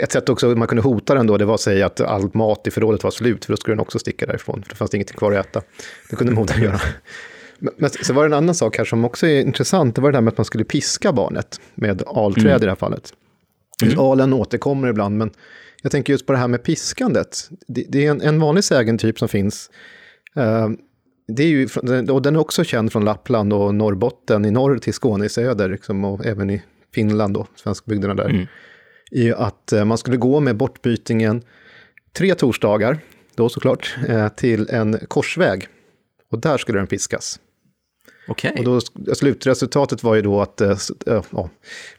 Ett sätt också man kunde hota den då, det var att säga att all mat i förrådet var slut, för då skulle den också sticka därifrån, för det fanns ingenting kvar att äta. Det kunde modern göra. Men så var det en annan sak här som också är intressant, det var det där med att man skulle piska barnet med alträd mm. i det här fallet. Mm. Alen återkommer ibland, men jag tänker just på det här med piskandet. Det, det är en, en vanlig sägentyp som finns. Uh, det är ju, och den är också känd från Lappland och Norrbotten, i norr till Skåne i söder, liksom, och även i Finland och svenskbygderna där. Mm. I att uh, man skulle gå med bortbytingen tre torsdagar, då såklart, uh, till en korsväg. Och där skulle den piskas. Okay. Och då, slutresultatet var ju då att äh, ja,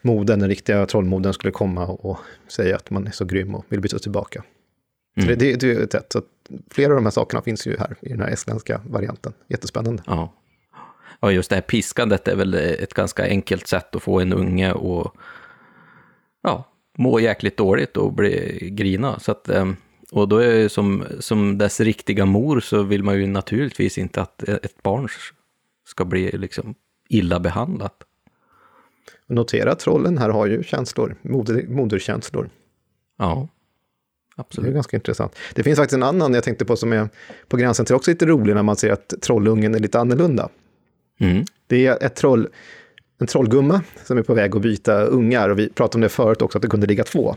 moden, den riktiga trollmoden, skulle komma och säga att man är så grym och vill byta tillbaka. Mm. Det, det, det, är ett sätt. Så flera av de här sakerna finns ju här i den här estländska varianten. Jättespännande. Ja. ja, just det här piskandet är väl ett ganska enkelt sätt att få en unge att ja, må jäkligt dåligt och bli grina. Så att, och då är som, som dess riktiga mor så vill man ju naturligtvis inte att ett barn ska bli liksom illa behandlat. Notera att trollen här har ju känslor, moder, moderkänslor. Ja, absolut. Det är ganska intressant. Det finns faktiskt en annan jag tänkte på som är på gränsen till också lite rolig när man ser att trollungen är lite annorlunda. Mm. Det är ett troll, en trollgumma som är på väg att byta ungar och vi pratade om det förut också, att det kunde ligga två.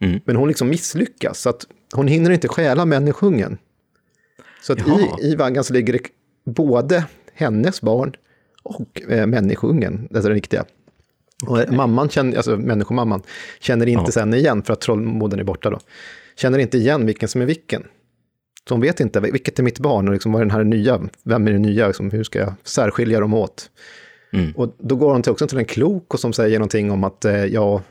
Mm. Men hon liksom misslyckas, så att hon hinner inte stjäla människungen. Så att i, i vaggan så ligger det både hennes barn och eh, människoungen, alltså den riktiga. Okay. Och mamman, känner, alltså människomamman, känner inte ja. sen igen, för att trollmodern är borta då, känner inte igen vilken som är vilken. Så hon vet inte, vilket är mitt barn och liksom, vad är den här nya, vem är det nya, liksom, hur ska jag särskilja dem åt? Mm. Och då går hon till, också till en klok och som säger någonting om att, eh, ja,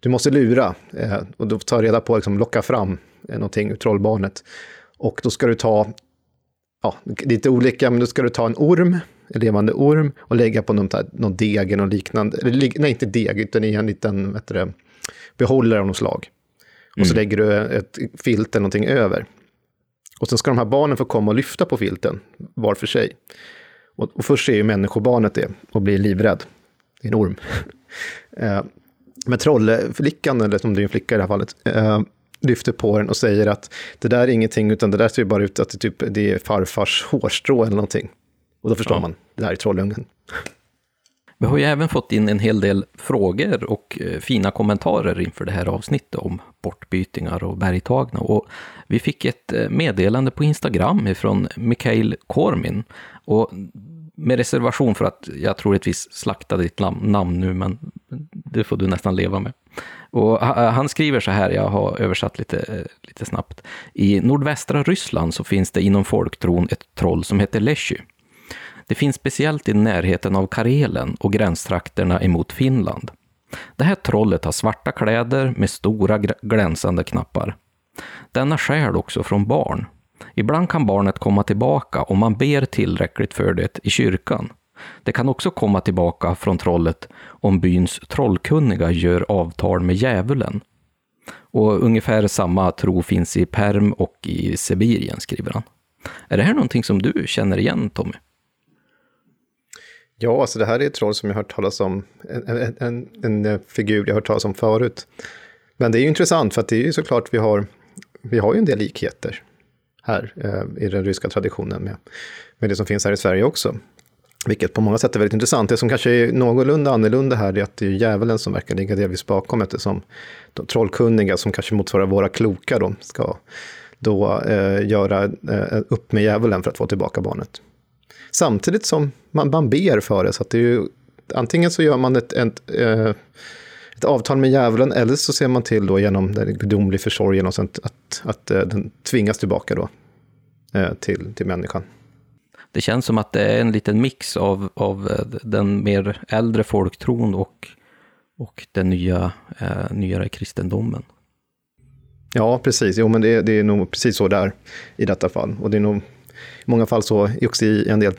du måste lura. Eh, och då tar reda på, liksom, locka fram eh, någonting ur trollbarnet. Och då ska du ta ja, lite olika, men då ska du ta en orm, en levande orm, och lägga på någon, någon deg eller liknande. Eller, nej, inte deg, utan i en liten vet du, behållare av något slag. Och mm. så lägger du ett filt eller någonting över. Och sen ska de här barnen få komma och lyfta på filten, var för sig. Och, och först ser ju människobarnet det och blir livrädd. Det är en orm. eh, men trollflickan, eller som det är en flicka i det här fallet, eh, lyfter på den och säger att det där är ingenting, utan det där ser bara ut att det, typ, det är farfars hårstrå eller någonting. Och då förstår ja. man, det här är trollungen. Vi har ju även fått in en hel del frågor och eh, fina kommentarer inför det här avsnittet om bortbytingar och bergtagna. Och vi fick ett eh, meddelande på Instagram från Mikael Kormin. Och med reservation för att jag troligtvis slaktade ditt namn nu, men det får du nästan leva med. Och eh, han skriver så här, jag har översatt lite, eh, lite snabbt. I nordvästra Ryssland så finns det inom folktron ett troll som heter Leshy. Det finns speciellt i närheten av Karelen och gränstrakterna emot Finland. Det här trollet har svarta kläder med stora glänsande knappar. Denna stjäl också från barn. Ibland kan barnet komma tillbaka om man ber tillräckligt för det i kyrkan. Det kan också komma tillbaka från trollet om byns trollkunniga gör avtal med djävulen. Och ungefär samma tro finns i Perm och i Sibirien, skriver han. Är det här någonting som du känner igen, Tommy? Ja, alltså det här är ett troll som jag har hört talas om, en, en, en, eh, figur jag har hört talas om förut. Men det är ju intressant för att det är ju såklart vi har, vi har ju en del likheter här eh, i den ryska traditionen med, med det som finns här i Sverige också. Vilket på många sätt är väldigt intressant. Det som kanske är någorlunda annorlunda här är att det är djävulen som verkar ligga delvis bakom eftersom de trollkunniga som kanske motsvarar våra kloka då, ska då eh, göra eh, upp med djävulen för att få tillbaka barnet. Samtidigt som man, man ber för det, så att det är ju, antingen så gör man ett, ett, eh, ett avtal med djävulen, eller så ser man till då genom den gudomlig försorgen och sånt, att, att eh, den tvingas tillbaka då eh, till, till människan. Det känns som att det är en liten mix av, av eh, den mer äldre folktron och, och den nya, eh, nyare kristendomen. Ja, precis. Jo, men det, det är nog precis så där i detta fall. Och det är nog i många fall så också i en del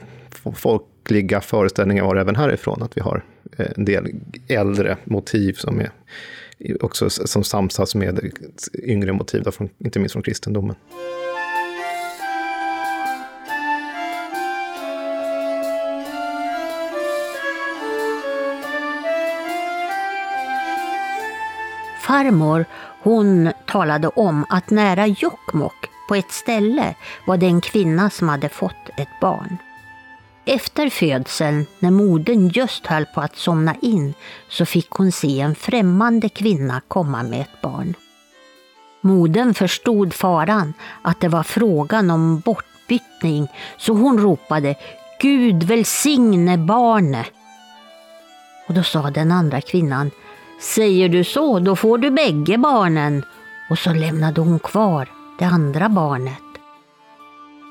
folkliga föreställningar var det även härifrån, att vi har eh, en del äldre motiv som är också som samsas med yngre motiv, då från, inte minst från kristendomen. Farmor, hon talade om att nära Jokkmokk på ett ställe var det en kvinna som hade fått ett barn. Efter födseln, när modern just höll på att somna in, så fick hon se en främmande kvinna komma med ett barn. Modern förstod faran, att det var frågan om bortbytning, så hon ropade Gud välsigne barnet. Och då sa den andra kvinnan Säger du så, då får du bägge barnen. Och så lämnade hon kvar det andra barnet.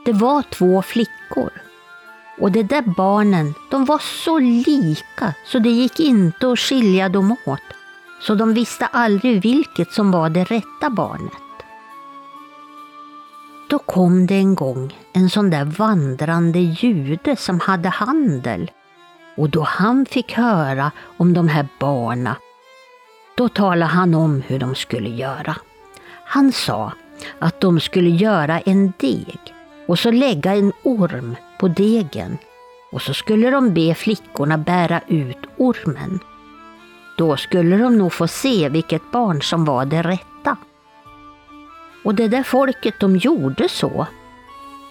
Det var två flickor. Och de där barnen, de var så lika så det gick inte att skilja dem åt. Så de visste aldrig vilket som var det rätta barnet. Då kom det en gång en sån där vandrande jude som hade handel. Och då han fick höra om de här barnen, då talade han om hur de skulle göra. Han sa att de skulle göra en deg och så lägga en orm på degen och så skulle de be flickorna bära ut ormen. Då skulle de nog få se vilket barn som var det rätta. Och det där folket de gjorde så.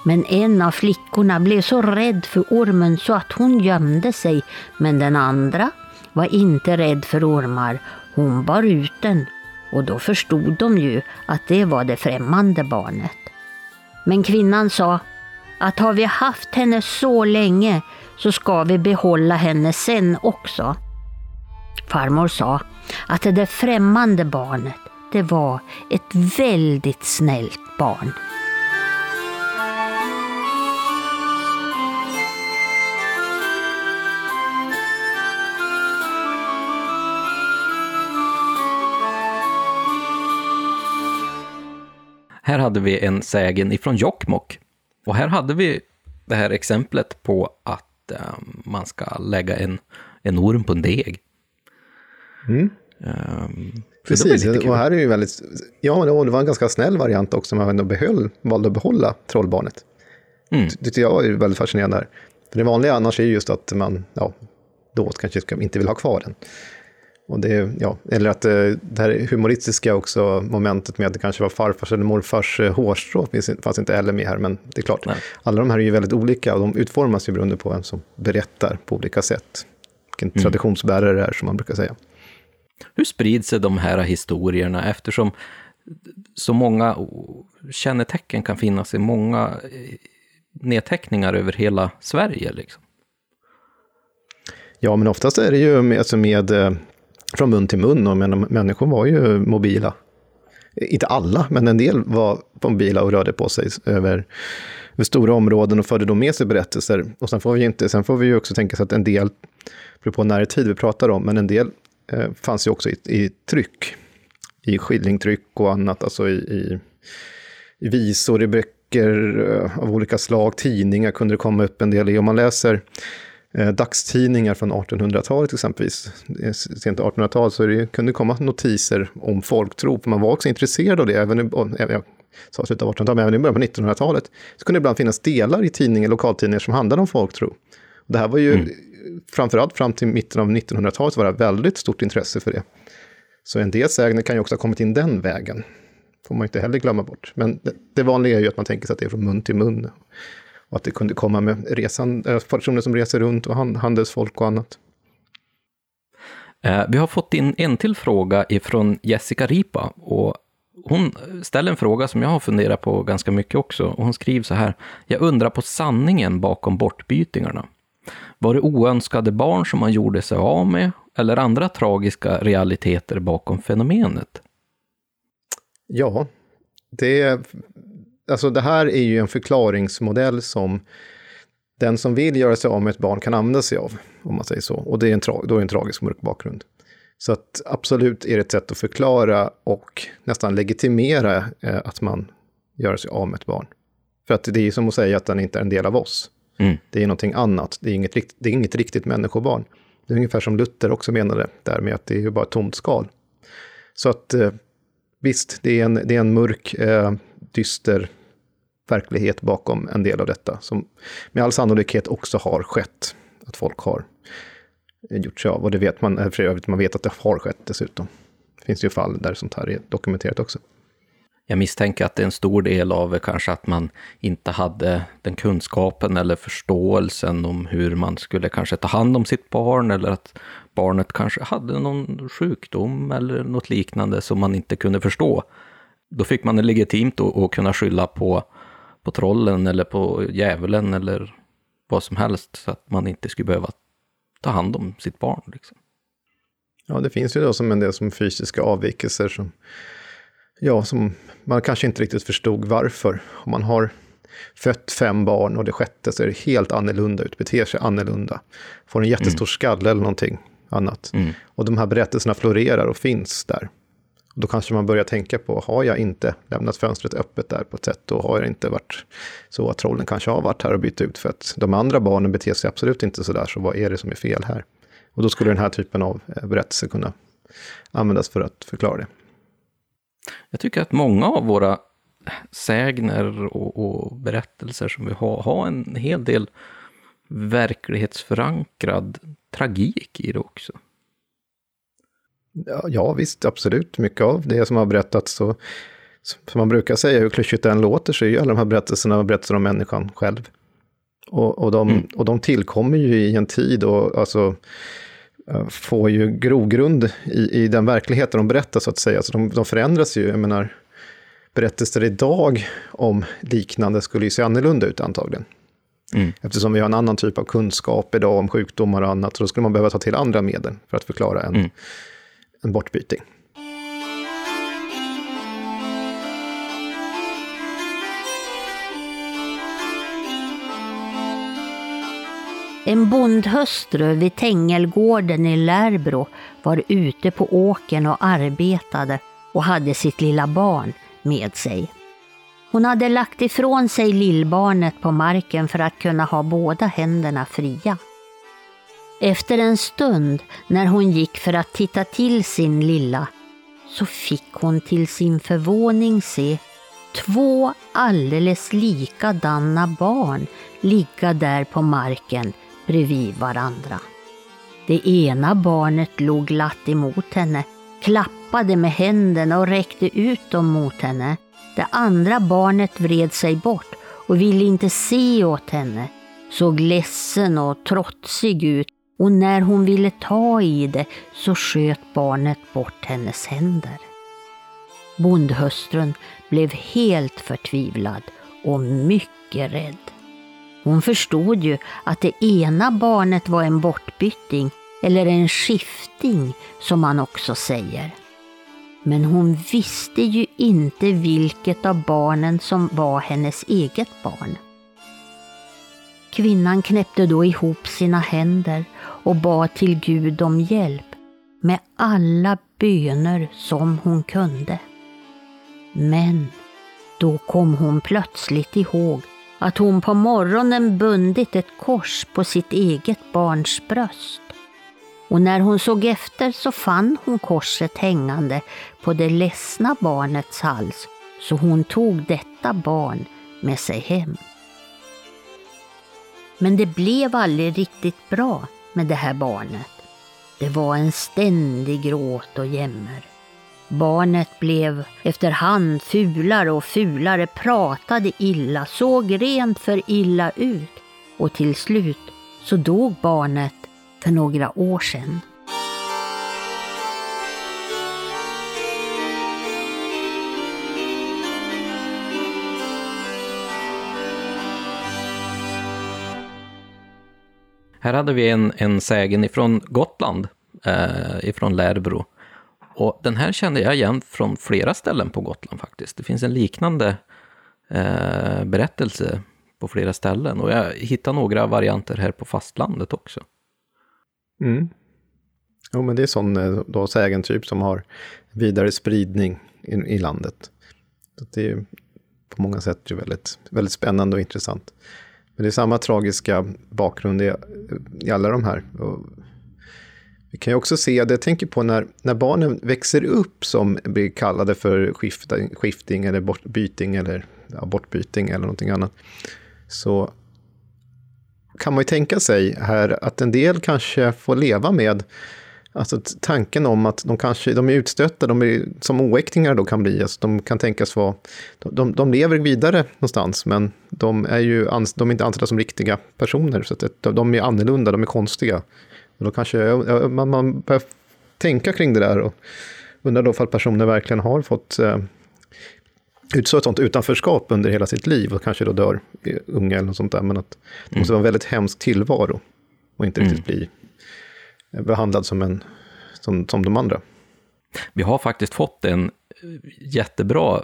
Men en av flickorna blev så rädd för ormen så att hon gömde sig, men den andra var inte rädd för ormar. Hon bar ut den och då förstod de ju att det var det främmande barnet. Men kvinnan sa att har vi haft henne så länge så ska vi behålla henne sen också. Farmor sa att det där främmande barnet, det var ett väldigt snällt barn. Här hade vi en sägen ifrån Jokkmokk. Och här hade vi det här exemplet på att um, man ska lägga en, en orm på en deg. Mm. Um, Precis, och här är ju väldigt... Ja, det var en ganska snäll variant också, man ändå behöll, valde att behålla trollbarnet. Mm. Det tyckte jag är väldigt fascinerande här. För det vanliga annars är just att man, ja, då kanske inte vill ha kvar den. Och det, ja, eller att eh, det här humoristiska också momentet med att det kanske var farfars eller morfars eh, hårstrå fanns inte heller med här, men det är klart. Nej. Alla de här är ju väldigt olika och de utformas ju beroende på vem som berättar på olika sätt. vilken traditionsbärare det är, som man brukar säga. Hur sprids de här historierna eftersom så många kännetecken kan finnas i många eh, nedteckningar över hela Sverige? Liksom? Ja, men oftast är det ju med, alltså med från mun till mun och men, människor var ju mobila. Inte alla, men en del var mobila och rörde på sig över, över stora områden och förde då med sig berättelser. Och sen får vi, inte, sen får vi ju också tänka sig att en del, beror på när i tid vi pratar om, men en del eh, fanns ju också i, i tryck. I skillingtryck och annat, alltså i, i, i visor, i böcker eh, av olika slag, tidningar kunde det komma upp en del i. Om man läser dagstidningar från 1800-talet exempelvis, sent 1800-tal, så det kunde komma notiser om folktro, för man var också intresserad av det, även i, jag sa slutet av 1800-talet, men även i början på 1900-talet, så kunde det ibland finnas delar i tidningar, lokaltidningar som handlade om folktro. Och det här var ju, mm. framförallt fram till mitten av 1900-talet, var det väldigt stort intresse för det. Så en del sägner kan ju också ha kommit in den vägen. får man inte heller glömma bort. Men det, det vanliga är ju att man tänker sig att det är från mun till mun. Att det kunde komma med resan, eh, personer som reser runt och handelsfolk och annat. Eh, vi har fått in en till fråga ifrån Jessica Ripa. Och hon ställer en fråga som jag har funderat på ganska mycket också. Och hon skriver så här. Jag undrar på sanningen bakom bortbytingarna. Var det oönskade barn som man gjorde sig av med? Eller andra tragiska realiteter bakom fenomenet? Ja, det alltså det här är ju en förklaringsmodell som den som vill göra sig av med ett barn kan använda sig av, om man säger så. Och det är en, tra- då är en tragisk mörk bakgrund. Så att absolut är det ett sätt att förklara och nästan legitimera eh, att man gör sig av med ett barn. För att det är som att säga att den inte är en del av oss. Mm. Det är någonting annat, det är, inget, det är inget riktigt människobarn. Det är ungefär som Luther också menade där med att det är ju bara ett tomt skal. Så att eh, visst, det är en, det är en mörk, eh, dyster verklighet bakom en del av detta, som med all sannolikhet också har skett. Att folk har eh, gjort sig av, och det vet man, eh, för övrigt, man vet att det har skett dessutom. Det finns ju fall där sånt här är dokumenterat också. Jag misstänker att det är en stor del av eh, kanske att man inte hade den kunskapen eller förståelsen om hur man skulle kanske ta hand om sitt barn eller att barnet kanske hade någon sjukdom eller något liknande som man inte kunde förstå. Då fick man det legitimt att kunna skylla på, på trollen eller på djävulen eller vad som helst så att man inte skulle behöva ta hand om sitt barn. Liksom. Ja, det finns ju då som en del som fysiska avvikelser som, ja, som man kanske inte riktigt förstod varför. Om man har fött fem barn och det sjätte ser helt annorlunda ut, beter sig annorlunda, får en jättestor mm. skalle eller någonting annat. Mm. Och de här berättelserna florerar och finns där. Då kanske man börjar tänka på, har jag inte lämnat fönstret öppet där på ett sätt, då har jag inte varit så att trollen kanske har varit här och bytt ut, för att de andra barnen beter sig absolut inte så där, så vad är det som är fel här? Och då skulle den här typen av berättelser berättelse kunna användas för att förklara det. Jag tycker att många av våra sägner och, och berättelser som vi har, har en hel del verklighetsförankrad tragik i det också. Ja, visst, absolut. Mycket av det som har berättats, så, som man brukar säga, hur klyschigt det än låter, så är ju alla de här berättelserna berättelser om människan själv. Och, och, de, mm. och de tillkommer ju i en tid och alltså, eh, får ju grogrund i, i den verkligheten de berättar, så att säga. Så de, de förändras ju. Jag menar, berättelser idag om liknande skulle ju se annorlunda ut antagligen. Mm. Eftersom vi har en annan typ av kunskap idag om sjukdomar och annat, så då skulle man behöva ta till andra medel för att förklara en, mm en bortbyting. En bondhustru vid Tängelgården i Lärbro var ute på åken och arbetade och hade sitt lilla barn med sig. Hon hade lagt ifrån sig lillbarnet på marken för att kunna ha båda händerna fria. Efter en stund, när hon gick för att titta till sin lilla, så fick hon till sin förvåning se två alldeles likadana barn ligga där på marken bredvid varandra. Det ena barnet låg glatt emot henne, klappade med händerna och räckte ut dem mot henne. Det andra barnet vred sig bort och ville inte se åt henne, såg ledsen och trotsig ut och när hon ville ta i det så sköt barnet bort hennes händer. Bondhustrun blev helt förtvivlad och mycket rädd. Hon förstod ju att det ena barnet var en bortbytting eller en skifting som man också säger. Men hon visste ju inte vilket av barnen som var hennes eget barn. Kvinnan knäppte då ihop sina händer och bad till Gud om hjälp med alla böner som hon kunde. Men då kom hon plötsligt ihåg att hon på morgonen bundit ett kors på sitt eget barns bröst. Och när hon såg efter så fann hon korset hängande på det ledsna barnets hals, så hon tog detta barn med sig hem. Men det blev aldrig riktigt bra med det här barnet. Det var en ständig gråt och jämmer. Barnet blev efterhand fulare och fulare, pratade illa, såg rent för illa ut och till slut så dog barnet för några år sedan. Här hade vi en, en sägen ifrån Gotland, eh, ifrån Lärbro. Och den här kände jag igen från flera ställen på Gotland faktiskt. Det finns en liknande eh, berättelse på flera ställen. Och jag hittade några varianter här på fastlandet också. Mm. Jo, men det är sån eh, då, sägentyp som har vidare spridning i, i landet. Så det är på många sätt ju väldigt, väldigt spännande och intressant. Men det är samma tragiska bakgrund i, i alla de här. Och vi kan ju också se, det jag tänker på när, när barnen växer upp som blir kallade för skifting, skifting eller bortbyting eller ja, bortbyting eller någonting annat. Så kan man ju tänka sig här att en del kanske får leva med Alltså tanken om att de kanske de är utstötta, de är, som oäktingar då kan bli, alltså de kan tänkas vara, de, de lever vidare någonstans, men de är ju de är inte ansedda som riktiga personer, så att de är annorlunda, de är konstiga. Och då kanske man, man börjar tänka kring det där och undrar då om personer verkligen har fått eh, utstå ett sånt utanförskap under hela sitt liv och kanske då dör unga eller något sånt där, men att det måste vara en väldigt hemsk tillvaro och inte riktigt mm. bli behandlad som, en, som, som de andra. Vi har faktiskt fått en eh, jättebra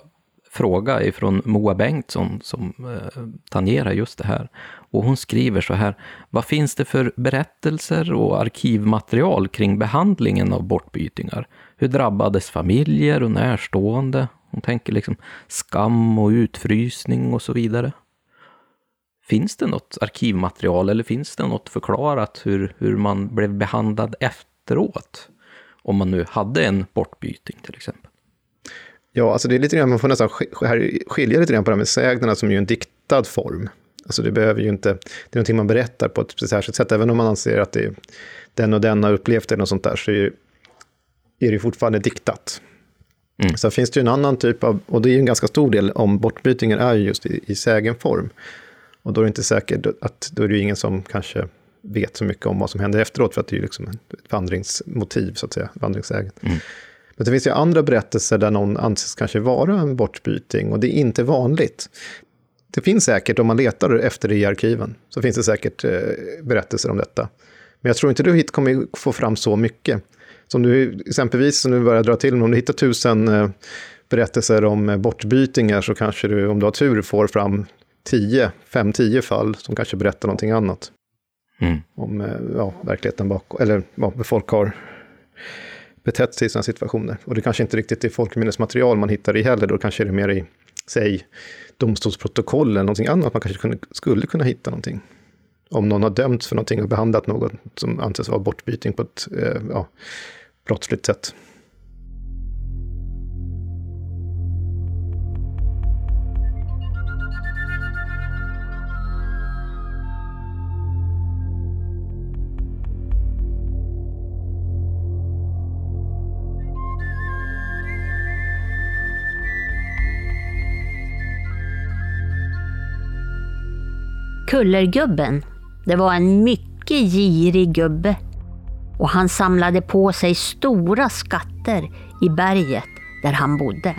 fråga ifrån Moa Bengtsson som eh, tangerar just det här. Och hon skriver så här, vad finns det för berättelser och arkivmaterial kring behandlingen av bortbytingar? Hur drabbades familjer och närstående? Hon tänker liksom skam och utfrysning och så vidare. Finns det något arkivmaterial eller finns det något förklarat hur, hur man blev behandlad efteråt? Om man nu hade en bortbyting till exempel. Ja, alltså det är lite grann, man får nästan skilja lite grann på det här med sägnerna som är en diktad form. Alltså det behöver ju inte, det är någonting man berättar på ett särskilt sätt, även om man anser att det är, den och den har upplevt det eller något sånt där, så är, är det fortfarande diktat. Mm. Sen finns det ju en annan typ av, och det är ju en ganska stor del om bortbytingen är ju just i, i sägenform. Och då är det inte säkert att, då är det ju ingen som kanske vet så mycket om vad som händer efteråt, för att det är ju liksom ett vandringsmotiv, så att säga, vandringssägen. Mm. Men det finns ju andra berättelser där någon anses kanske vara en bortbyting och det är inte vanligt. Det finns säkert, om man letar efter det i arkiven, så finns det säkert eh, berättelser om detta. Men jag tror inte du hit kommer få fram så mycket. Som du exempelvis, som du börjar dra till, om du hittar tusen eh, berättelser om eh, bortbytingar så kanske du, om du har tur, får fram 10, 5-10 fall som kanske berättar någonting annat. Mm. Om ja, verkligheten bakom, eller ja, folk har betett sig i sådana situationer. Och det kanske inte riktigt är folkminnesmaterial man hittar i heller, då kanske det är mer i, säg, domstolsprotokoll eller någonting annat man kanske kunde, skulle kunna hitta någonting. Om någon har dömts för någonting och behandlat något som anses vara bortbyting på ett eh, ja, brottsligt sätt. Kullergubben, det var en mycket girig gubbe och han samlade på sig stora skatter i berget där han bodde.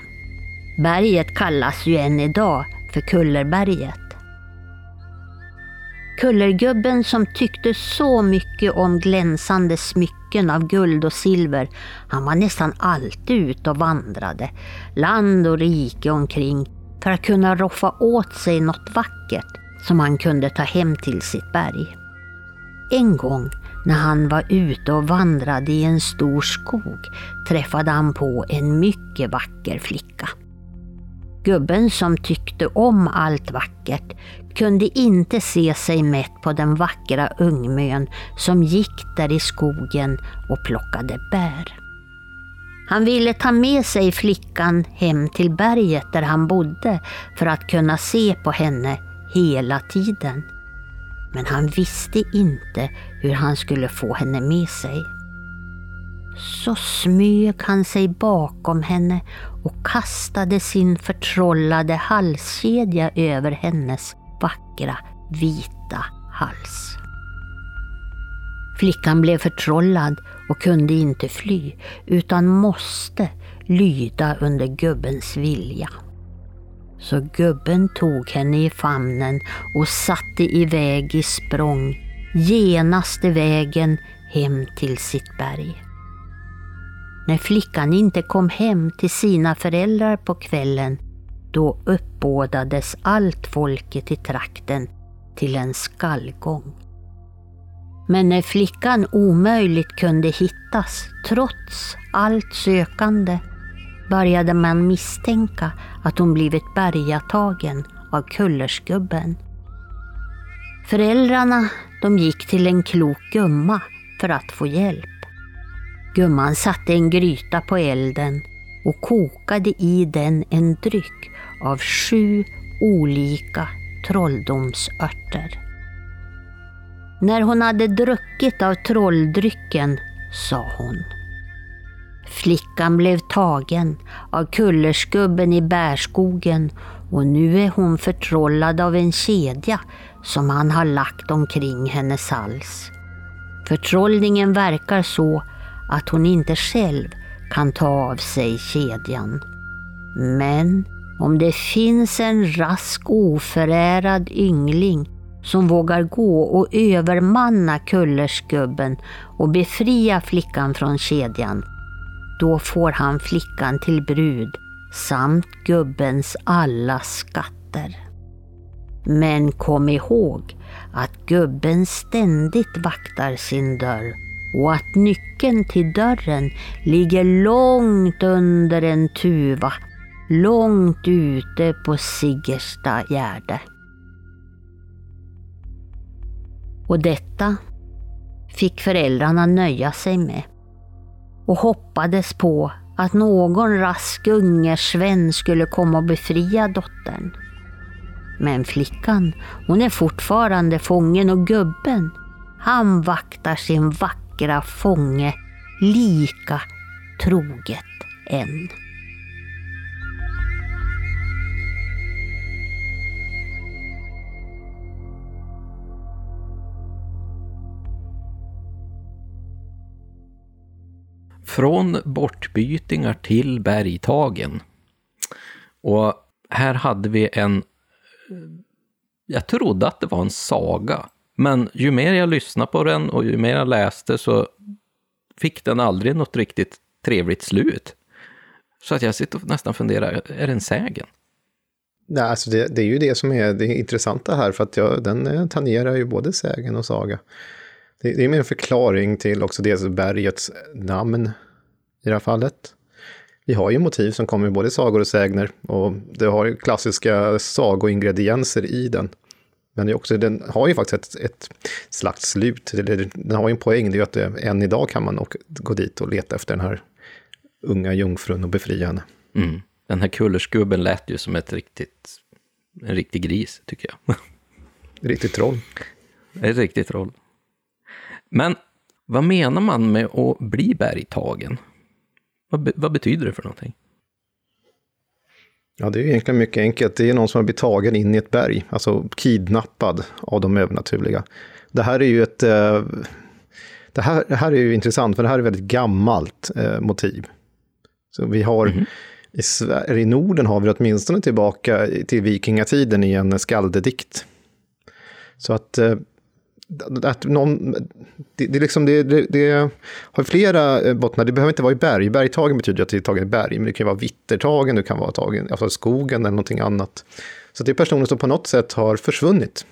Berget kallas ju än idag för Kullerberget. Kullergubben som tyckte så mycket om glänsande smycken av guld och silver, han var nästan alltid ute och vandrade, land och rike omkring, för att kunna roffa åt sig något vackert som han kunde ta hem till sitt berg. En gång när han var ute och vandrade i en stor skog träffade han på en mycket vacker flicka. Gubben som tyckte om allt vackert kunde inte se sig mätt på den vackra ungmön som gick där i skogen och plockade bär. Han ville ta med sig flickan hem till berget där han bodde för att kunna se på henne hela tiden. Men han visste inte hur han skulle få henne med sig. Så smög han sig bakom henne och kastade sin förtrollade halskedja över hennes vackra vita hals. Flickan blev förtrollad och kunde inte fly utan måste lyda under gubbens vilja. Så gubben tog henne i famnen och satte iväg i språng genaste vägen hem till sitt berg. När flickan inte kom hem till sina föräldrar på kvällen, då uppbådades allt folket i trakten till en skallgång. Men när flickan omöjligt kunde hittas, trots allt sökande, började man misstänka att hon blivit bergatagen av kullersgubben. Föräldrarna de gick till en klok gumma för att få hjälp. Gumman satte en gryta på elden och kokade i den en dryck av sju olika trolldomsörter. När hon hade druckit av trolldrycken sa hon Flickan blev tagen av kullersgubben i bärskogen och nu är hon förtrollad av en kedja som han har lagt omkring hennes hals. Förtrollningen verkar så att hon inte själv kan ta av sig kedjan. Men om det finns en rask oförärad yngling som vågar gå och övermanna kullersgubben och befria flickan från kedjan, då får han flickan till brud samt gubbens alla skatter. Men kom ihåg att gubben ständigt vaktar sin dörr och att nyckeln till dörren ligger långt under en tuva, långt ute på Siggersta gärde. Och detta fick föräldrarna nöja sig med och hoppades på att någon rask ungersvän skulle komma och befria dottern. Men flickan, hon är fortfarande fången och gubben, han vaktar sin vackra fånge lika troget än. Från bortbytingar till bergtagen. Och här hade vi en... Jag trodde att det var en saga. Men ju mer jag lyssnade på den och ju mer jag läste så fick den aldrig något riktigt trevligt slut. Så att jag sitter och nästan funderar, är det en sägen? Nej, alltså det, det, är ju det som är det intressanta här, för att jag, den tangerar ju både sägen och saga. Det, det är mer en förklaring till också dels bergets namn i det här fallet. Vi har ju motiv som kommer i både sagor och sägner och det har ju klassiska sagoingredienser i den. Men det också, den har ju faktiskt ett, ett slags slut. Den har ju en poäng, det är ju att det, än idag kan man och, gå dit och leta efter den här unga jungfrun och befria henne. Mm. Den här kullersgubben lät ju som ett riktigt, en riktig gris, tycker jag. Riktigt troll. Ett riktigt troll. Men vad menar man med att bli bergtagen? Vad, vad betyder det för någonting? Ja, det är egentligen mycket enkelt. Det är någon som har blivit tagen in i ett berg, alltså kidnappad av de övernaturliga. Det här är ju ett... Eh, det här, det här är ju intressant, för det här är ett väldigt gammalt eh, motiv. Så vi har... Mm -hmm. I, Sverige, I Norden har vi åtminstone tillbaka till vikingatiden i en skaldedikt. Så att eh, att någon, det, det, liksom, det, det, det, har flera eh, bottnar, det behöver inte vara i berg. Bergtagen betyder att det är tagen i berg, men det kan vara vittertagen, det kan vara tagen alltså skogen eller någonting annat. Så det är personer som på något sätt har försvunnit,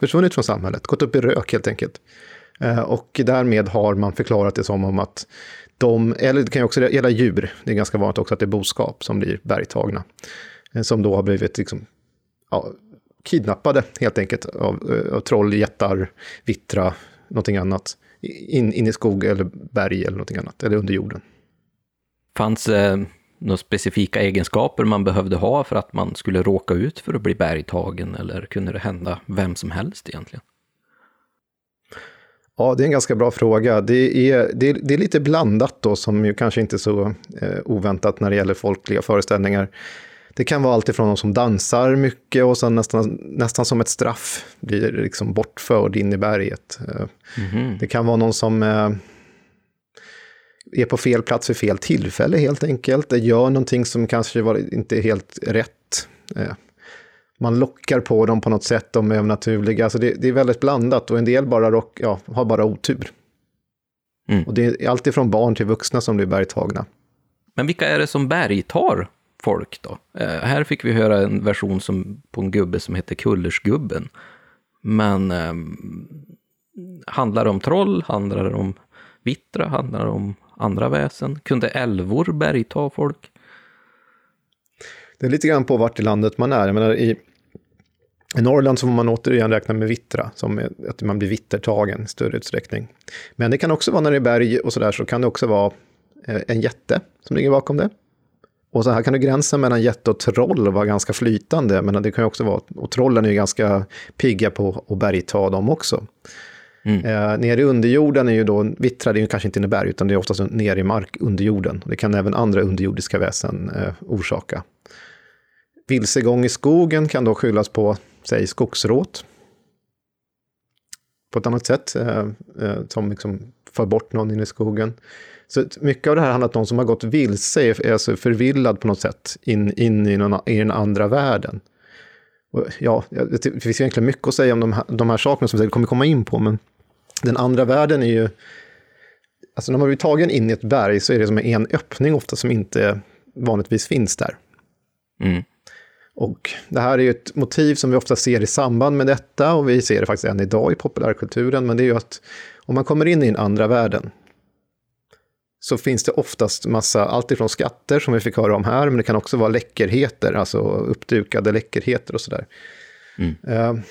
försvunnit från samhället, gått upp i rök helt enkelt. Eh, och därmed har man förklarat det som om att de, eller det kan ju också gälla djur, det är ganska vanligt också att det är boskap som blir bergtagna. Eh, som då har blivit liksom, ja, kidnappade helt enkelt av, eh, av troll, jättar, vittra, någonting annat. In, in i skog eller berg eller någonting annat, eller under jorden. Fanns eh, några specifika egenskaper man behövde ha för att man skulle råka ut för att bli bergtagen, eller kunde det hända vem som helst egentligen? Ja, det är en ganska bra fråga. Det är, det är, det är lite blandat då, som ju kanske inte är så eh, oväntat när det gäller folkliga föreställningar. Det kan vara alltifrån någon som dansar mycket och sen nästan, nästan som ett straff blir liksom bortförd in i berget. Mm. Det kan vara någon som eh, är på fel plats vid fel tillfälle helt enkelt. Det gör någonting som kanske var, inte är helt rätt. Eh, man lockar på dem på något sätt, de är övernaturliga. Alltså det, det är väldigt blandat och en del bara rock, ja, har bara otur. Mm. Och det är alltifrån barn till vuxna som blir bergtagna. Men vilka är det som bergtar folk då. Eh, här fick vi höra en version som, på en gubbe som heter Kullersgubben. Men eh, handlar det om troll, handlar det om vittra, handlar det om andra väsen? Kunde älvor bergta folk? Det är lite grann på vart i landet man är. Jag menar, i, i Norrland så får man återigen räkna med vittra, som att man blir vittertagen i större utsträckning. Men det kan också vara när det är berg och sådär, så kan det också vara eh, en jätte som ligger bakom det. Och så här kan det gränsen mellan jätte och troll vara ganska flytande, men det kan ju också vara, och trollen är ju ganska pigga på att bergta dem också. Mm. Eh, nere i underjorden är ju då, vittra det ju kanske inte i berg, utan det är oftast nere i mark under jorden. Det kan även andra underjordiska väsen eh, orsaka. Vilsegång i skogen kan då skyllas på, säg skogsråt. På ett annat sätt, eh, eh, som liksom för bort någon in i skogen. Så mycket av det här handlar om att någon som har gått vilse är alltså förvillad på något sätt in, in i, någon, i den andra världen. Och ja, det finns egentligen mycket att säga om de här, de här sakerna som vi kommer komma in på, men den andra världen är ju... Alltså när man blir tagen in i ett berg så är det som en öppning ofta som inte vanligtvis finns där. Mm. Och det här är ju ett motiv som vi ofta ser i samband med detta och vi ser det faktiskt än idag i populärkulturen, men det är ju att om man kommer in i den andra världen så finns det oftast massa, alltifrån skatter som vi fick höra om här, men det kan också vara läckerheter, alltså uppdukade läckerheter och sådär. Mm. Eh,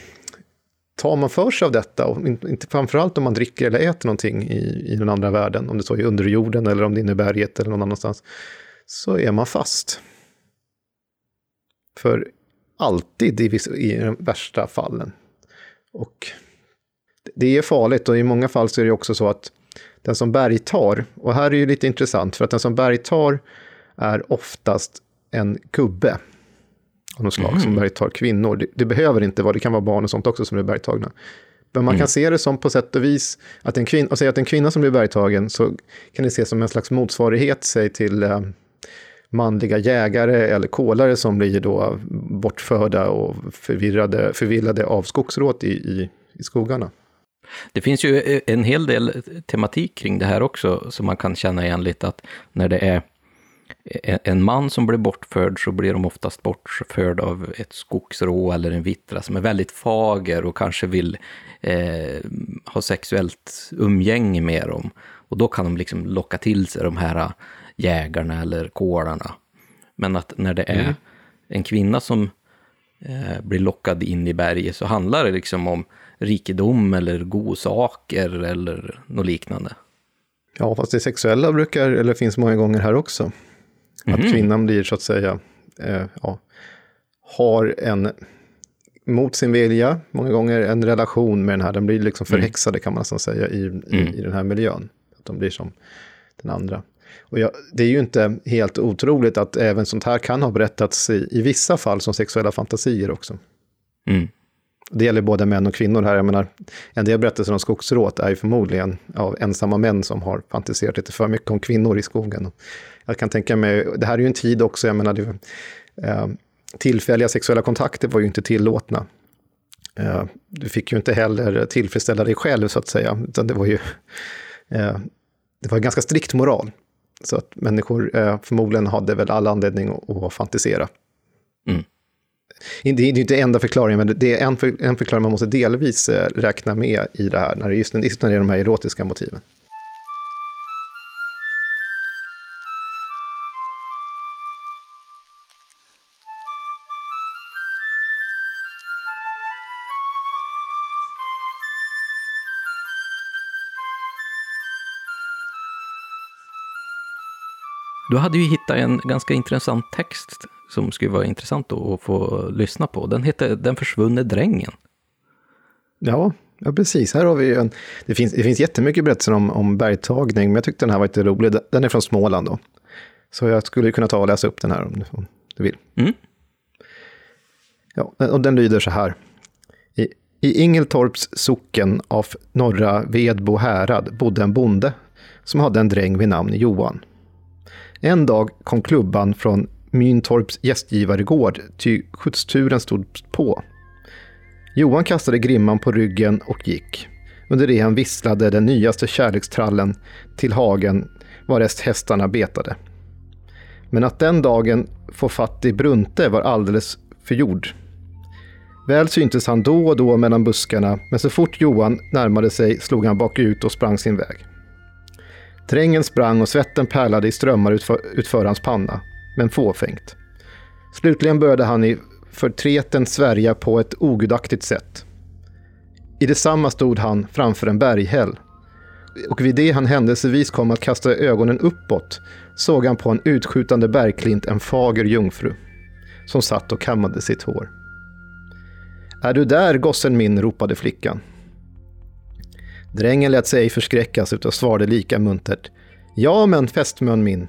tar man för sig av detta, och inte, framförallt om man dricker eller äter någonting i, i den andra världen, om det så är under jorden eller om det är inne i berget eller någon annanstans, så är man fast. För alltid i, i de värsta fallen. Och det är farligt och i många fall så är det också så att den som bergtar, och här är ju lite intressant, för att den som bergtar är oftast en gubbe av något slag mm. som bergtar kvinnor. Det, det, behöver inte vara, det kan vara barn och sånt också som blir bergtagna. Men man mm. kan se det som på sätt och vis, att en kvinna, och säga att en kvinna som blir bergtagen, så kan det ses som en slags motsvarighet sig till eh, manliga jägare eller kolare som blir då bortförda och förvirrade, förvillade av skogsråt i, i, i skogarna. Det finns ju eh, en hel del tematik kring det här också, som man kan känna igen lite att när det är en man som blir bortförd så blir de oftast bortförd av ett skogsrå eller en vittra som är väldigt fager och kanske vill eh, ha sexuellt umgänge med dem. Och då kan de liksom locka till sig de här jägarna eller kålarna. Men att när det är mm. en kvinna som eh, blir lockad in i berget så handlar det liksom om rikedom eller godsaker eller något liknande. Ja, fast det sexuella brukar, eller finns många gånger här också. Att mm. kvinnan blir så att säga, eh, ja, har en, mot sin vilja, många gånger en relation med den här, den blir liksom mm. förhäxade kan man nästan säga i, i, mm. i den här miljön. Att de blir som den andra. Och jag, det är ju inte helt otroligt att även sånt här kan ha berättats i, i vissa fall som sexuella fantasier också. Mm. Det gäller både män och kvinnor här. Jag menar, en del berättelser om skogsråt är ju förmodligen av ensamma män som har fantiserat lite för mycket om kvinnor i skogen. Jag kan tänka mig, det här är ju en tid också, jag menar, det, eh, tillfälliga sexuella kontakter var ju inte tillåtna. Eh, du fick ju inte heller tillfredsställa dig själv, så att säga, utan det var ju eh, det var ganska strikt moral. Så att människor eh, förmodligen hade väl all anledning att, att fantisera. Mm. Det är inte enda förklaringen, men det är en, för, en förklaring man måste delvis eh, räkna med i det här, när det just, just när det är de här erotiska motiven. Du hade ju hittat en ganska intressant text som skulle vara intressant att få lyssna på. Den heter Den försvunne drängen. Ja, ja precis. Här har vi en, det, finns, det finns jättemycket berättelser om, om bergtagning, men jag tyckte den här var lite rolig. Den är från Småland då. Så jag skulle kunna ta och läsa upp den här om du, om du vill. Mm. Ja, och den lyder så här. I, I Ingeltorps socken av norra Vedbo härad bodde en bonde som hade en dräng vid namn Johan. En dag kom klubban från Myntorps gästgivaregård, ty skjutsturen stod på. Johan kastade grimman på ryggen och gick. Under det han visslade den nyaste kärlekstrallen till hagen varest hästarna betade. Men att den dagen få fatt i Brunte var alldeles förgjord. Väl syntes han då och då mellan buskarna, men så fort Johan närmade sig slog han bakut och sprang sin väg. Drängen sprang och svetten pärlade i strömmar utför, utför hans panna, men fåfängt. Slutligen började han i förtreten svärja på ett ogudaktigt sätt. I detsamma stod han framför en berghäll. Och vid det han händelsevis kom att kasta ögonen uppåt såg han på en utskjutande bergklint en fager jungfru som satt och kammade sitt hår. Är du där, gossen min, ropade flickan. Drängen lät sig ej förskräckas utan svarade lika muntert. Ja, men fästmön min.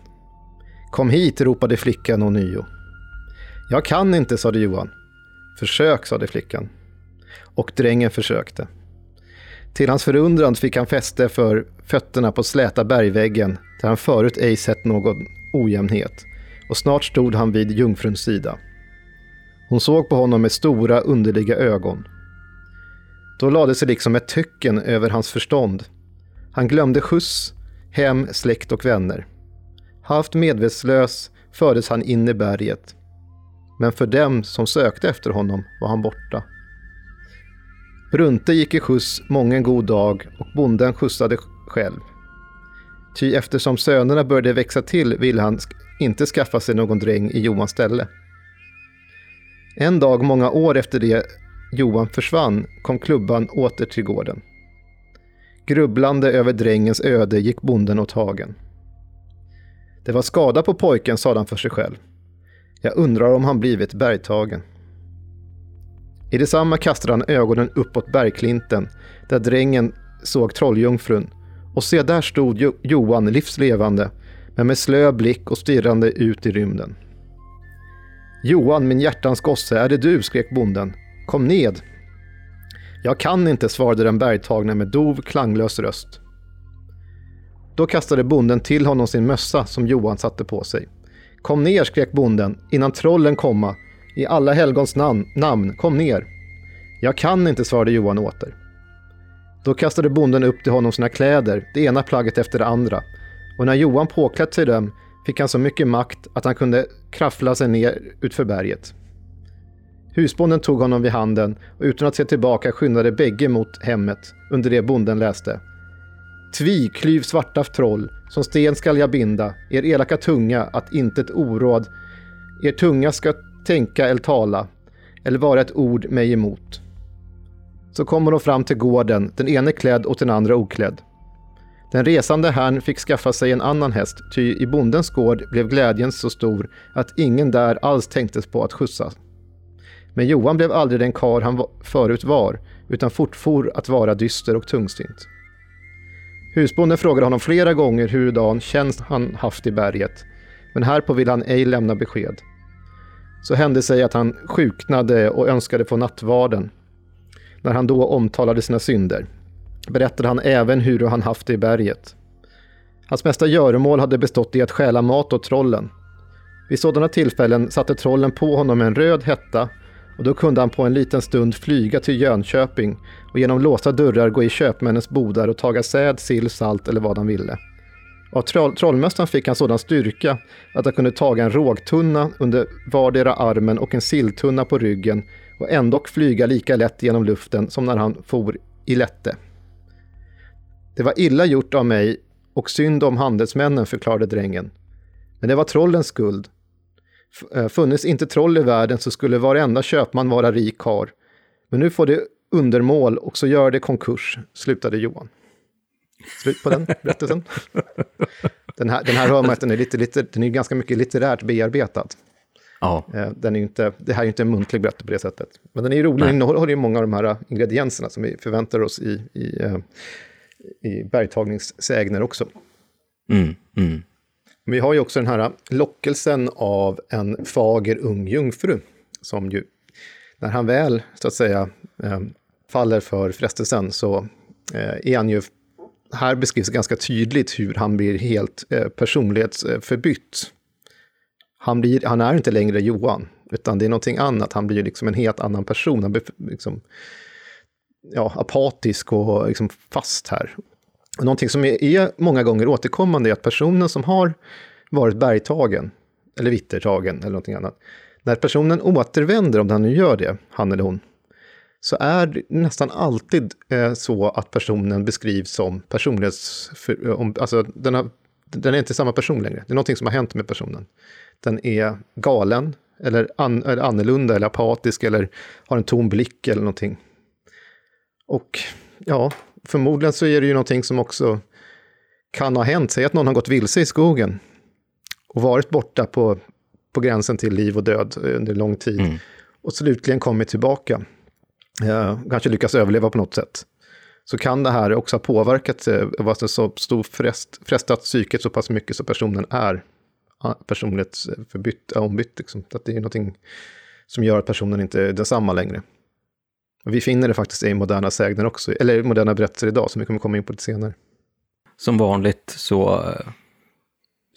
Kom hit, ropade flickan ånyo. Jag kan inte, sade Johan. Försök, sade flickan. Och drängen försökte. Till hans förundran fick han fäste för fötterna på släta bergväggen där han förut ej sett någon ojämnhet och snart stod han vid jungfruns sida. Hon såg på honom med stora underliga ögon. Då lade sig liksom ett töcken över hans förstånd. Han glömde skjuts, hem, släkt och vänner. Halvt medvetslös fördes han in i berget. Men för dem som sökte efter honom var han borta. Brunte gick i skjuts mången god dag och bonden skjutsade själv. Ty eftersom sönerna började växa till ville han inte skaffa sig någon dräng i Johans ställe. En dag många år efter det Johan försvann kom klubban åter till gården. Grubblande över drängens öde gick bonden åt hagen. Det var skada på pojken, sade han för sig själv. Jag undrar om han blivit bergtagen. I detsamma kastade han ögonen uppåt bergklinten där drängen såg trolljungfrun och se där stod jo Johan livslevande men med slö blick och stirrande ut i rymden. Johan, min hjärtans gosse, är det du? skrek bonden. Kom ned! Jag kan inte, svarade den bergtagne med dov, klanglös röst. Då kastade bonden till honom sin mössa som Johan satte på sig. Kom ner, skrek bonden, innan trollen komma. I alla helgons namn, namn, kom ner. Jag kan inte, svarade Johan åter. Då kastade bonden upp till honom sina kläder, det ena plagget efter det andra. Och när Johan påklätt sig dem fick han så mycket makt att han kunde kraffla sig ner utför berget. Husbonden tog honom vid handen och utan att se tillbaka skyndade bägge mot hemmet under det bonden läste. Tvi, klyv svarta troll, som sten skall jag binda, er elaka tunga att intet oråd, er tunga ska tänka eller tala, eller vara ett ord mig emot. Så kommer de fram till gården, den ene klädd och den andra oklädd. Den resande herrn fick skaffa sig en annan häst, ty i bondens gård blev glädjen så stor att ingen där alls tänktes på att skjutsa. Men Johan blev aldrig den kar han förut var, utan fortfor att vara dyster och tungsint. Husbonden frågade honom flera gånger hurudan tjänst han haft i berget, men härpå ville han ej lämna besked. Så hände sig att han sjuknade och önskade få nattvarden. När han då omtalade sina synder berättade han även hur han haft det i berget. Hans mesta göromål hade bestått i att stjäla mat åt trollen. Vid sådana tillfällen satte trollen på honom en röd hetta och då kunde han på en liten stund flyga till Jönköping och genom låsta dörrar gå i köpmännens bodar och taga säd, sill, salt eller vad han ville. Av troll, trollmästaren fick han sådan styrka att han kunde taga en rågtunna under vardera armen och en silltunna på ryggen och ändock flyga lika lätt genom luften som när han for i lätte. Det var illa gjort av mig och synd om handelsmännen, förklarade drängen. Men det var trollens skuld. Eh, funnits inte troll i världen så skulle varenda köpman vara rik har. Men nu får det undermål och så gör det konkurs, slutade Johan. Slut på den berättelsen. Den här, den här hör man att den är, lite, lite, den är ganska mycket litterärt bearbetad. Ja. Eh, den är inte, det här är ju inte en muntlig berättelse på det sättet. Men den är ju rolig, den innehåller ju många av de här ingredienserna som vi förväntar oss i, i, eh, i bergtagningssägner också. Mm, mm. Vi har ju också den här lockelsen av en fager ung jungfru, som ju, när han väl, så att säga, eh, faller för frestelsen, så eh, är han ju här beskrivs ganska tydligt hur han blir helt eh, personlighetsförbytt. Han, blir, han är inte längre Johan, utan det är någonting annat. Han blir liksom en helt annan person. Han blir liksom, ja, apatisk och liksom fast här. Någonting som är, är många gånger återkommande är att personen som har varit bergtagen, eller vittertagen eller någonting annat, när personen återvänder, om han nu gör det, han eller hon, så är det nästan alltid eh, så att personen beskrivs som personlighets... För, eh, om, alltså, den, har, den är inte samma person längre. Det är någonting som har hänt med personen. Den är galen, eller, an, eller annorlunda, eller apatisk, eller har en tom blick eller någonting. Och ja, förmodligen så är det ju någonting som också kan ha hänt. Säg att någon har gått vilse i skogen och varit borta på, på gränsen till liv och död under lång tid. Mm. Och slutligen kommit tillbaka eh, kanske lyckas överleva på något sätt, så kan det här också ha påverkat, eh, varit så stor frest, frestat psyket så pass mycket så personen är personlighetsförbytt, ombytt. Liksom. Att det är någonting som gör att personen inte är densamma längre. Vi finner det faktiskt i moderna sägner också, eller moderna berättelser idag, som vi kommer komma in på lite senare. Som vanligt så eh,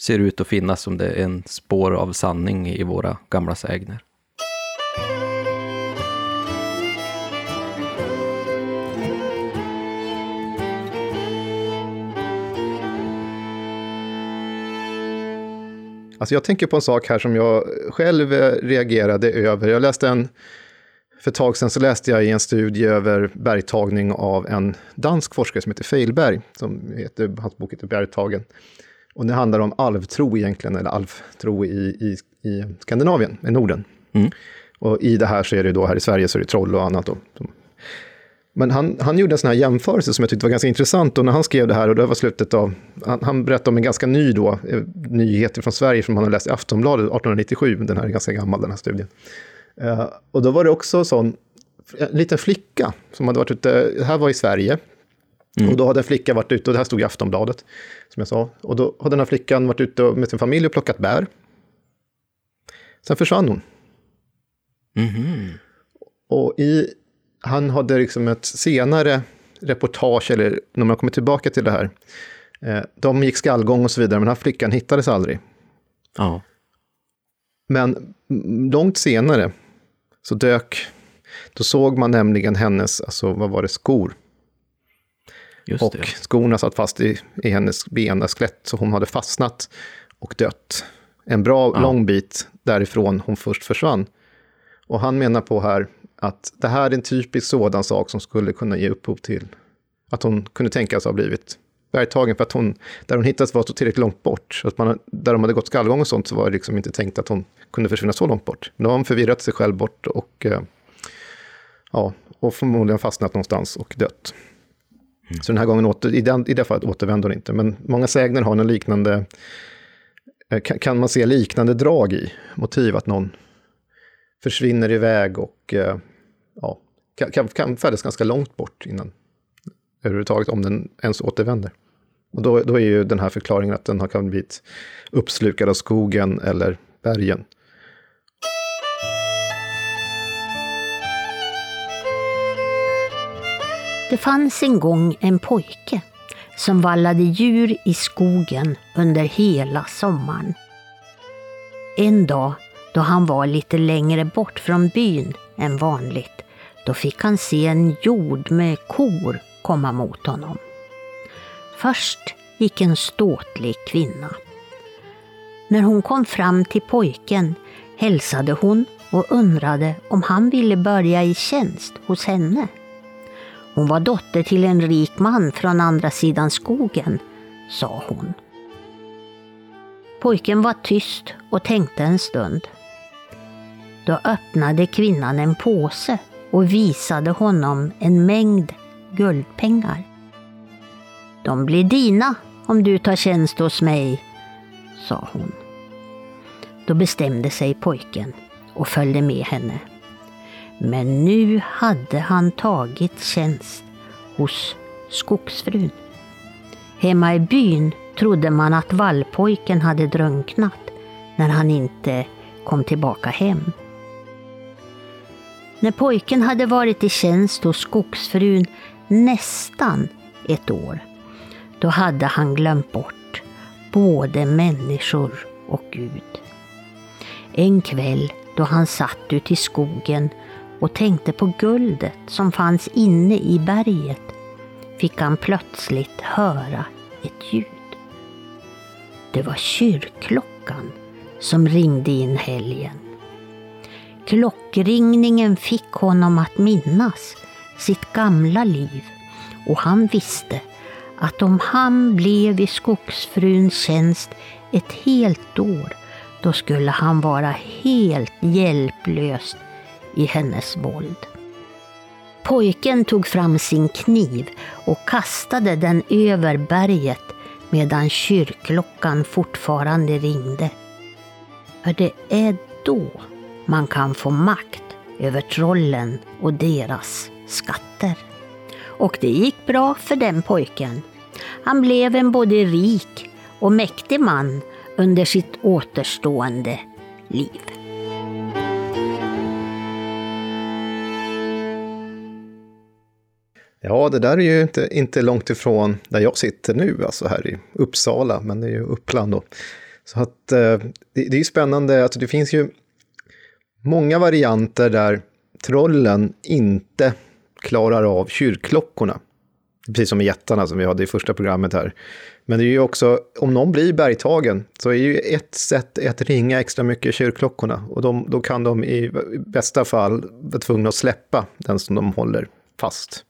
ser det ut att finnas som det är en spår av sanning i våra gamla sägner. Alltså jag tänker på en sak här som jag själv eh, reagerade över. Jag läste en, för ett tag sedan så läste jag i en studie över bergtagning av en dansk forskare som heter Feilberg, som heter, hans bok heter Bergtagen. Och det handlar om alvtro egentligen, eller alvtro i, i, i Skandinavien, i Norden. Mm. Och i det här så är det då, här i Sverige så är det troll och annat då, men han, han gjorde en sån här jämförelse som jag tyckte var ganska intressant. Och när han skrev det här, och det var slutet av... Han, han berättade om en ganska ny då, eh, nyheter från Sverige som han hade läst i Aftonbladet 1897. Den här är ganska gammal, den här studien. Uh, och då var det också sån, en liten flicka som hade varit ute, det här var i Sverige. Mm. Och då hade en flicka varit ute, och det här stod i Aftonbladet, som jag sa. Och då hade den här flickan varit ute med sin familj och plockat bär. Sen försvann hon. Mm. Och i han hade liksom ett senare reportage, eller när man kommer tillbaka till det här, eh, de gick skallgång och så vidare, men den här flickan hittades aldrig. Ja. Men långt senare så dök, då såg man nämligen hennes, alltså vad var det, skor. Just och det. skorna satt fast i, i hennes ben, skelett, så hon hade fastnat och dött. En bra ja. lång bit därifrån hon först försvann. Och han menar på här att det här är en typisk sådan sak som skulle kunna ge upphov till att hon kunde tänkas ha blivit bergtagen för att hon, där hon hittades var så tillräckligt långt bort. Så att man, där de hade gått skallgång och sånt så var det liksom inte tänkt att hon kunde försvinna så långt bort. Men då har hon förvirrat sig själv bort och, eh, ja, och förmodligen fastnat någonstans och dött. Mm. Så den här gången, åter, i, den, i det fallet återvänder hon inte. Men många sägner har en liknande, eh, kan, kan man se liknande drag i, motiv att någon försvinner iväg och eh, ja, kan, kan, kan färdas ganska långt bort innan överhuvudtaget, om den ens återvänder. Och då, då är ju den här förklaringen att den har kan blivit uppslukad av skogen eller bergen. Det fanns en gång en pojke som vallade djur i skogen under hela sommaren. En dag då han var lite längre bort från byn än vanligt, då fick han se en jord med kor komma mot honom. Först gick en ståtlig kvinna. När hon kom fram till pojken hälsade hon och undrade om han ville börja i tjänst hos henne. Hon var dotter till en rik man från andra sidan skogen, sa hon. Pojken var tyst och tänkte en stund. Då öppnade kvinnan en påse och visade honom en mängd guldpengar. De blir dina om du tar tjänst hos mig, sa hon. Då bestämde sig pojken och följde med henne. Men nu hade han tagit tjänst hos skogsfrun. Hemma i byn trodde man att vallpojken hade drunknat när han inte kom tillbaka hem. När pojken hade varit i tjänst hos skogsfrun nästan ett år, då hade han glömt bort både människor och Gud. En kväll då han satt ute i skogen och tänkte på guldet som fanns inne i berget fick han plötsligt höra ett ljud. Det var kyrkklockan som ringde in helgen. Klockringningen fick honom att minnas sitt gamla liv och han visste att om han blev i skogsfruns tjänst ett helt år, då skulle han vara helt hjälplös i hennes våld. Pojken tog fram sin kniv och kastade den över berget medan kyrkklockan fortfarande ringde. För det är då man kan få makt över trollen och deras skatter. Och det gick bra för den pojken. Han blev en både rik och mäktig man under sitt återstående liv. Ja, det där är ju inte, inte långt ifrån där jag sitter nu, alltså här i Uppsala, men det är ju Uppland då. Så att eh, det, det är ju spännande, alltså det finns ju många varianter där trollen inte klarar av kyrkklockorna. Precis som i jättarna som vi hade i första programmet här. Men det är ju också, om någon blir bergtagen, så är ju ett sätt att ringa extra mycket kyrkklockorna. Och de, då kan de i bästa fall vara tvungna att släppa den som de håller fast.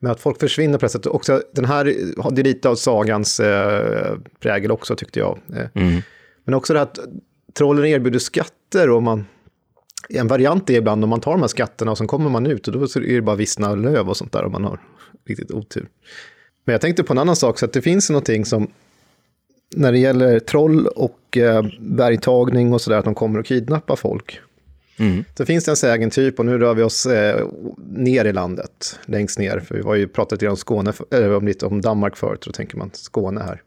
Men att folk försvinner på det sättet. Också, den här hade lite av sagans eh, prägel också tyckte jag. Eh, Mm. Men också det att trollen erbjuder skatter och man... En variant är ibland om man tar de här skatterna och sen kommer man ut och då är det bara vissna löv och sånt där om man har riktigt otur. Men jag tänkte på en annan sak, så att det finns någonting som när det gäller troll och eh, bergtagning och sådär, att de kommer och kidnappar folk. Mm. Så finns det en sägentyp och nu rör vi oss eh, ner i landet, längst ner. För vi var ju pratat om Skåne, eller om, lite om Danmark förut, så tänker man Skåne här.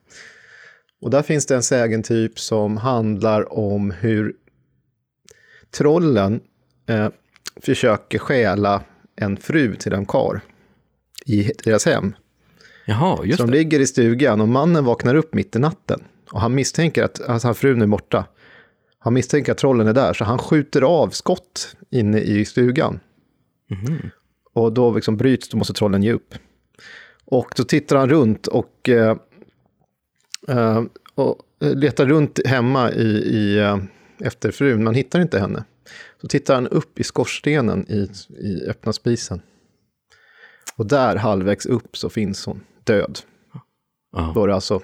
Och där finns det en sägentyp som handlar om hur trollen eh, försöker stjäla en fru till en karl i deras hem. Jaha, just så de det. ligger i stugan och mannen vaknar upp mitt i natten. Och han misstänker att alltså, hans frun är borta. Han misstänker att trollen är där, så han skjuter av skott inne i stugan. Mhm. Och då liksom bryts, då måste trollen ge upp. Och då tittar han runt och, eh, eh, och letar runt hemma i, i, eh, efter frun, men hittar inte henne. Så tittar han upp i skorstenen i, i öppna spisen. Och där halvvägs upp så finns hon död. Ja. Då är det alltså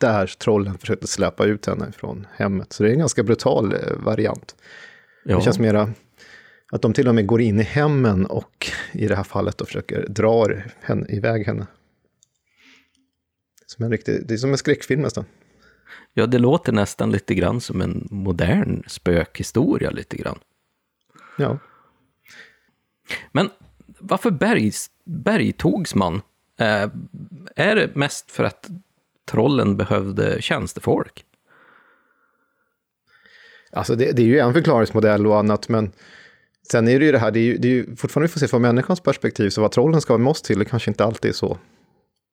där trollen försökte släpa ut henne från hemmet. Så det är en ganska brutal eh, variant. Ja. Det känns mera att de till och med går in i hemmen och i det här fallet då försöker dra henne, iväg henne. Som en riktig, det är som en skräckfilm nästan. ja, det låter nästan lite grann som en modern spökhistoria lite grann. Ja. Men varför bergs, bergtogs man? Eh, är det mest för att trollen behövde tjänstefolk. Alltså det, det är ju en förklaringsmodell och annat, men sen är det ju det här, det är ju, det är ju fortfarande vi får se från människans perspektiv, så vad trollen ska med oss till, det kanske inte alltid är så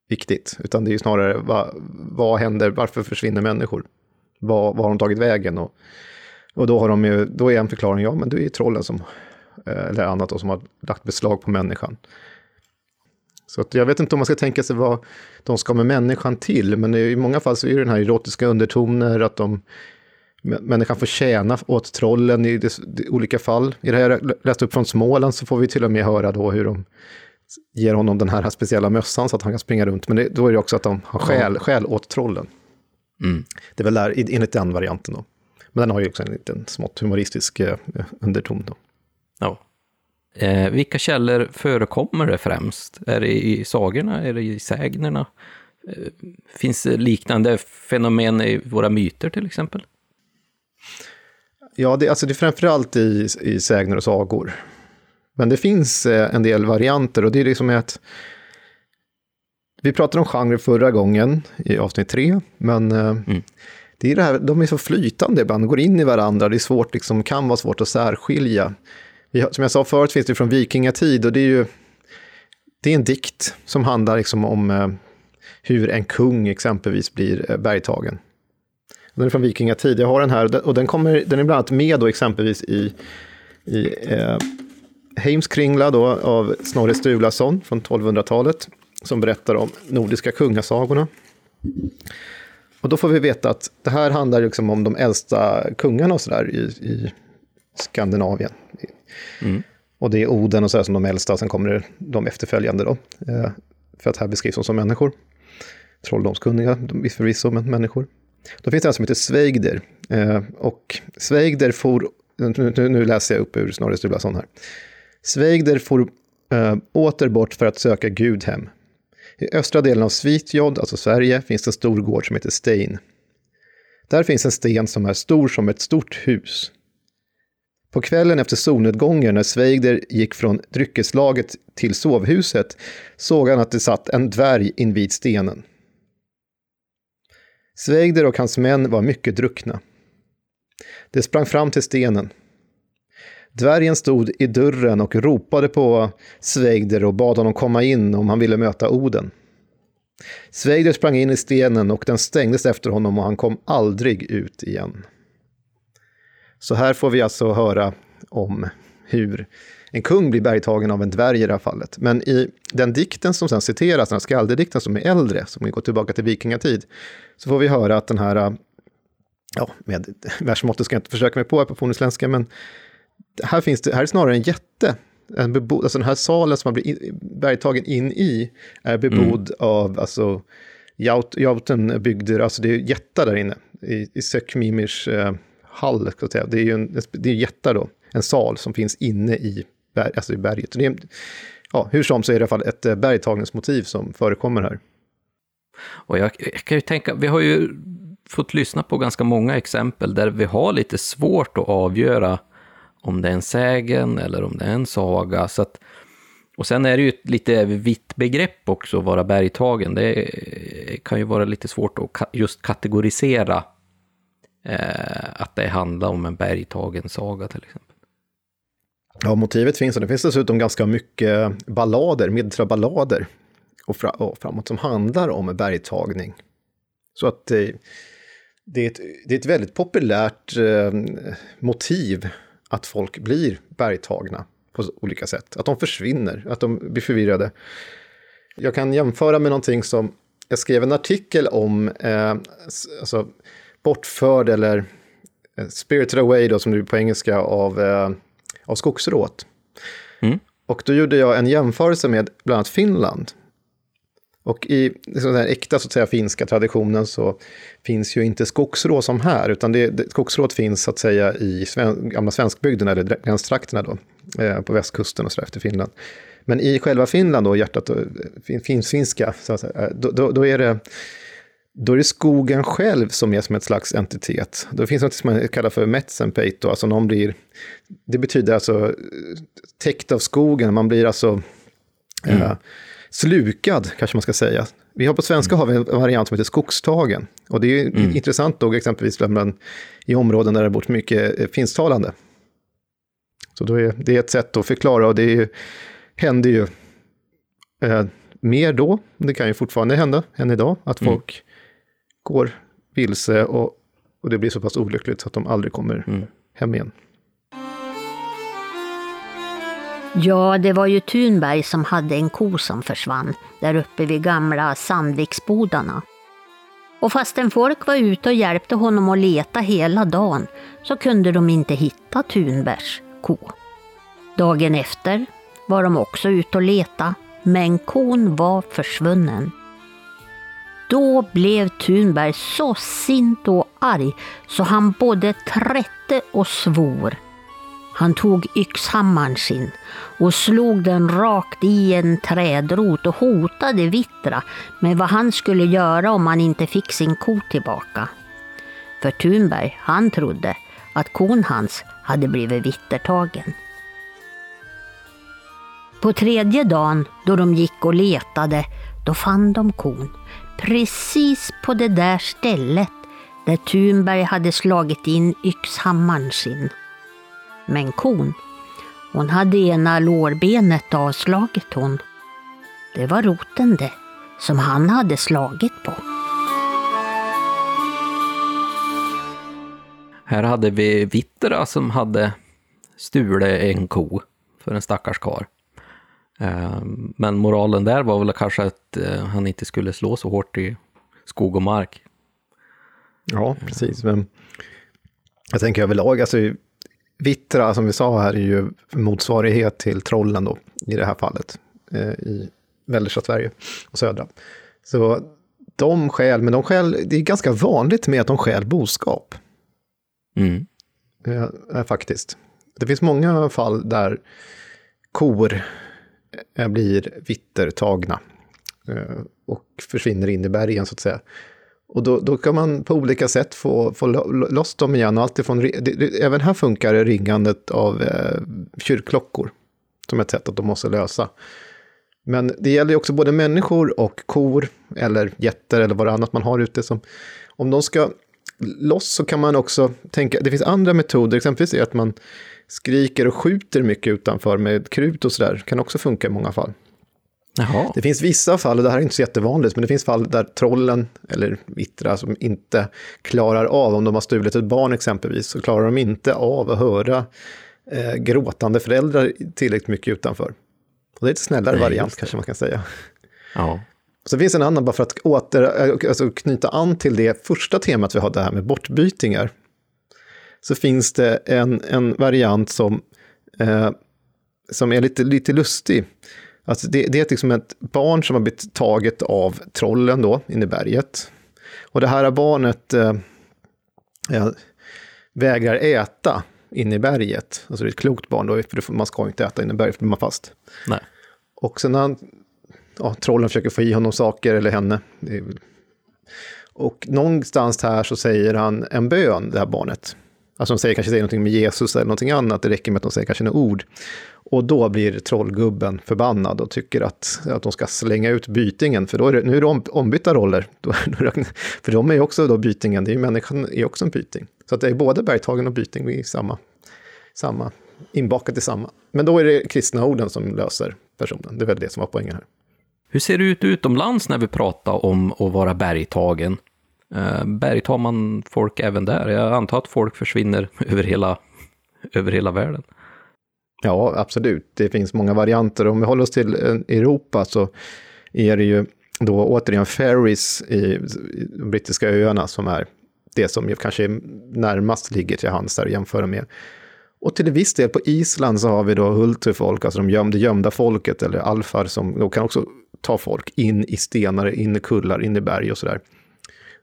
viktigt, utan det är ju snarare vad, vad händer, varför försvinner människor? Vad, vad har de tagit vägen? Och, och då, har de ju, då är en förklaring, ja men det är ju trollen som, eh, eller annat då, som har lagt beslag på människan. Så att jag vet inte om man ska tänka sig vad de ska med människan till, men i många fall så är det den här erotiska undertoner, att de människan får tjäna åt trollen i det, det, olika fall. I det här jag läste upp från Småland så får vi till och med höra då hur de ger honom den här speciella mössan så att han kan springa runt. Men det, då är det också att de har skäl, skäl åt trollen. Mm. Det är väl där, enligt den varianten då. Men den har ju också en liten smått humoristisk eh, underton då. Ja. Eh, vilka källor förekommer det främst? Är det i sagorna? Är det i sägnerna? Eh, finns det liknande fenomen i våra myter till exempel? Ja, det, alltså det är framförallt i, i sägner och sagor. Men det finns eh, en del varianter och det är liksom att vi pratade om genre förra gången i avsnitt tre, men eh, mm. det är det här, de är så flytande ibland, går in i varandra, det är svårt, liksom, kan vara svårt att särskilja. Vi, som jag sa förut finns det från vikingatid och det är ju det är en dikt som handlar liksom om eh, hur en kung exempelvis blir eh, bergtagen. Den är från vikingatid. Jag har den här och den, kommer, den är bland annat med då exempelvis i, i eh, Heimskringla då, av Snorre Sturlason från 1200-talet som berättar om nordiska kungasagorna. Och då får vi veta att det här handlar liksom om de äldsta kungarna och sådär i, i Skandinavien. Mm. Och det är Oden och så som de äldsta, och sen kommer det de efterföljande då. Eh, för att här beskrivs de som människor. Trolldomskunniga förvisso, men människor. Då finns det en som heter Sveigder. Eh, och Sveigder for, nu, nu, läser jag upp ur Snorre Sturlason här. Sveigder for eh, åter bort för att söka Gudhem. I östra delen av Svitjod, alltså Sverige, finns det en stor gård som heter Stein. Där finns en sten som är stor som ett stort hus. På kvällen efter solnedgången när Sveigder gick från dryckeslaget till sovhuset såg han att det satt en dvärg invid stenen. Sveigder och hans män var mycket druckna. De sprang fram till stenen. Dvärgen stod i dörren och ropade på Sveigder och bad honom komma in om han ville möta Oden. Sveigder sprang in i stenen och den stängdes efter honom och han kom aldrig ut igen. Så här får vi alltså höra om hur en kung blir bergtagen av en dvärg i det här fallet. Men i den dikten som sen citeras, den här skaldedikten som är äldre, som går tillbaka till vikingatid, så får vi höra att den här, ja, med versmåttet ska jag inte försöka mig på här på fornisländska, men här, finns det, här är snarare en jätte. En bebo, alltså den här salen som man blir bergtagen in i är bebodd mm. av alltså, Jauten bygder, alltså det är jättar där inne i, i Sökmimirs eh, hall. ska jag säga. Det är ju en, det är jättar då, en sal som finns inne i, berg, alltså i berget. Det är, ja, hur som så är det i alla fall ett eh, bergtagningsmotiv som förekommer här. Och jag, jag kan ju tänka, vi har ju fått lyssna på ganska många exempel där vi har lite svårt att avgöra om det är en sägen eller om det är en saga. Så att, och sen är det ju ett lite vitt begrepp också, att vara bergtagen. Det kan ju vara lite svårt att just kategorisera eh, att det handlar om en bergtagen saga till exempel. Ja, motivet finns och det finns dessutom ganska mycket ballader, medeltida ballader och, fra, och framåt som handlar om bergtagning. Så att det, det, är, ett, det är ett väldigt populärt eh, motiv att folk blir bergtagna på olika sätt. Att de försvinner, att de blir förvirrade. Jag kan jämföra med någonting som jag skrev en artikel om, eh, alltså bortförd eller eh, spirited away då som det är på engelska av, eh, av skogsråt. Mm. Och då gjorde jag en jämförelse med bland annat Finland. Och i liksom den äkta så att säga, finska traditionen så finns ju inte skogsrå som här, utan det, det, skogsrået finns så att säga i sven, gamla svenskbygden, eller gränstrakterna då, eh, på västkusten och så efter Finland. Men i själva Finland då, hjärtat, fin, finns finska, så att säga, då, då, då, är det, då är det skogen själv som är som ett slags entitet. Då finns det något som man kallar för metsenpeit, alltså någon blir, det betyder alltså täckt av skogen, man blir alltså mm. eh, slukad, kanske man ska säga, Vi har på svenska har vi en variant som heter skogstagen. Och det är ju Mm. intressant då exempelvis man, i områden där det har bott mycket eh, finsktalande. Så då är det är ett sätt att förklara och det är ju, händer ju eh, mer då. Det kan ju fortfarande hända än idag att Mm. folk går vilse och, och det blir så pass olyckligt så att de aldrig kommer Mm. hem igen. Ja, det var ju Thunberg som hade en ko som försvann där uppe vid gamla Sandviksbodarna. Och fastän folk var ute och hjälpte honom att leta hela dagen så kunde de inte hitta Thunbergs ko. Dagen efter var de också ute och leta, men kon var försvunnen. Då blev Thunberg så sint och arg så han både trätte och svor. Han tog yxhammaren sin och slog den rakt i en trädrot och hotade Vittra med vad han skulle göra om han inte fick sin ko tillbaka. För Thunberg, han trodde att kon hans hade blivit vittertagen. På tredje dagen då de gick och letade, då fann de kon. Precis på det där stället där Thunberg hade slagit in yxhammaren sin. Men kon, hon hade ena lårbenet avslaget hon. Det var roten det, som han hade slagit på. Här hade vi Vittera som hade stulit en ko för en stackars karl. Eh, Men moralen där var väl kanske att eh, han inte skulle slå så hårt i skog och mark. Ja, precis. Men jag tänker överlag, alltså Vittra som vi sa här är ju motsvarighet till trollen då, i det här fallet, eh, i mellersta Sverige och södra. Så de skäl, men de skäl, det är ganska vanligt med att de skäl boskap, Mm. eh, faktiskt. Det finns många fall där kor Eh, blir vittertagna eh, och försvinner in i bergen så att säga. Och då, då kan man på olika sätt få, få loss dem igen. Och alltifrån, det, det, även här funkar ringandet av eh, kyrkklockor som ett sätt att de måste lösa. Men det gäller ju också både människor och kor eller getter eller vad det annat man har ute. Som, om de ska loss så kan man också tänka, det finns andra metoder, exempelvis är att man skriker och skjuter mycket utanför med krut och sådär, kan också funka i många fall. Jaha. Det finns vissa fall, och det här är inte så jättevanligt, men det finns fall där trollen eller vittra som inte klarar av, om de har stulit ett barn exempelvis, så klarar de inte av att höra eh, gråtande föräldrar tillräckligt mycket utanför. Och det är ett snällare Nej, variant det. kanske man kan säga. Ja. Så finns en annan, bara för att åter, eh, alltså knyta an till det första temat vi hade här med bortbytingar. Så finns det en, en variant som, eh, som är lite, lite lustig. Alltså det, det är liksom ett barn som har blivit taget av trollen då, inne i berget. Och det här barnet eh, eh, vägrar äta inne i berget. Alltså det är ett klokt barn då, för man ska inte äta inne i berget, för då blir man fast. Nej. Och sen när han, ja, trollen försöker få i honom saker, eller henne. Och någonstans här så säger han en bön, det här barnet. Alltså de säger kanske säger någonting med Jesus eller någonting annat, det räcker med att de säger kanske några ord. Och då blir trollgubben förbannad och tycker att, att de ska slänga ut bytingen, för då är det, nu är det om, ombytta roller. För de är ju också då bytingen, det är ju människan är också en byting. Så att det är både bergtagen och byting i samma, samma, inbakat i samma. Men då är det kristna orden som löser personen, det är väl det som var poängen här. Hur ser det ut utomlands när vi pratar om att vara bergtagen? Eh, berg bergtar man folk även där? Jag antar att folk försvinner över hela, över hela världen. Ja, absolut. Det finns många varianter. Om vi håller oss till eh, Europa så är det ju då återigen ferries i de brittiska öarna som är det som kanske närmast ligger till hands där att jämföra med. Och till viss del på Island så har vi då Hultufolk, alltså de gömda, gömda folket eller alfar som då kan också ta folk in i stenar, in i kullar, in i berg och sådär.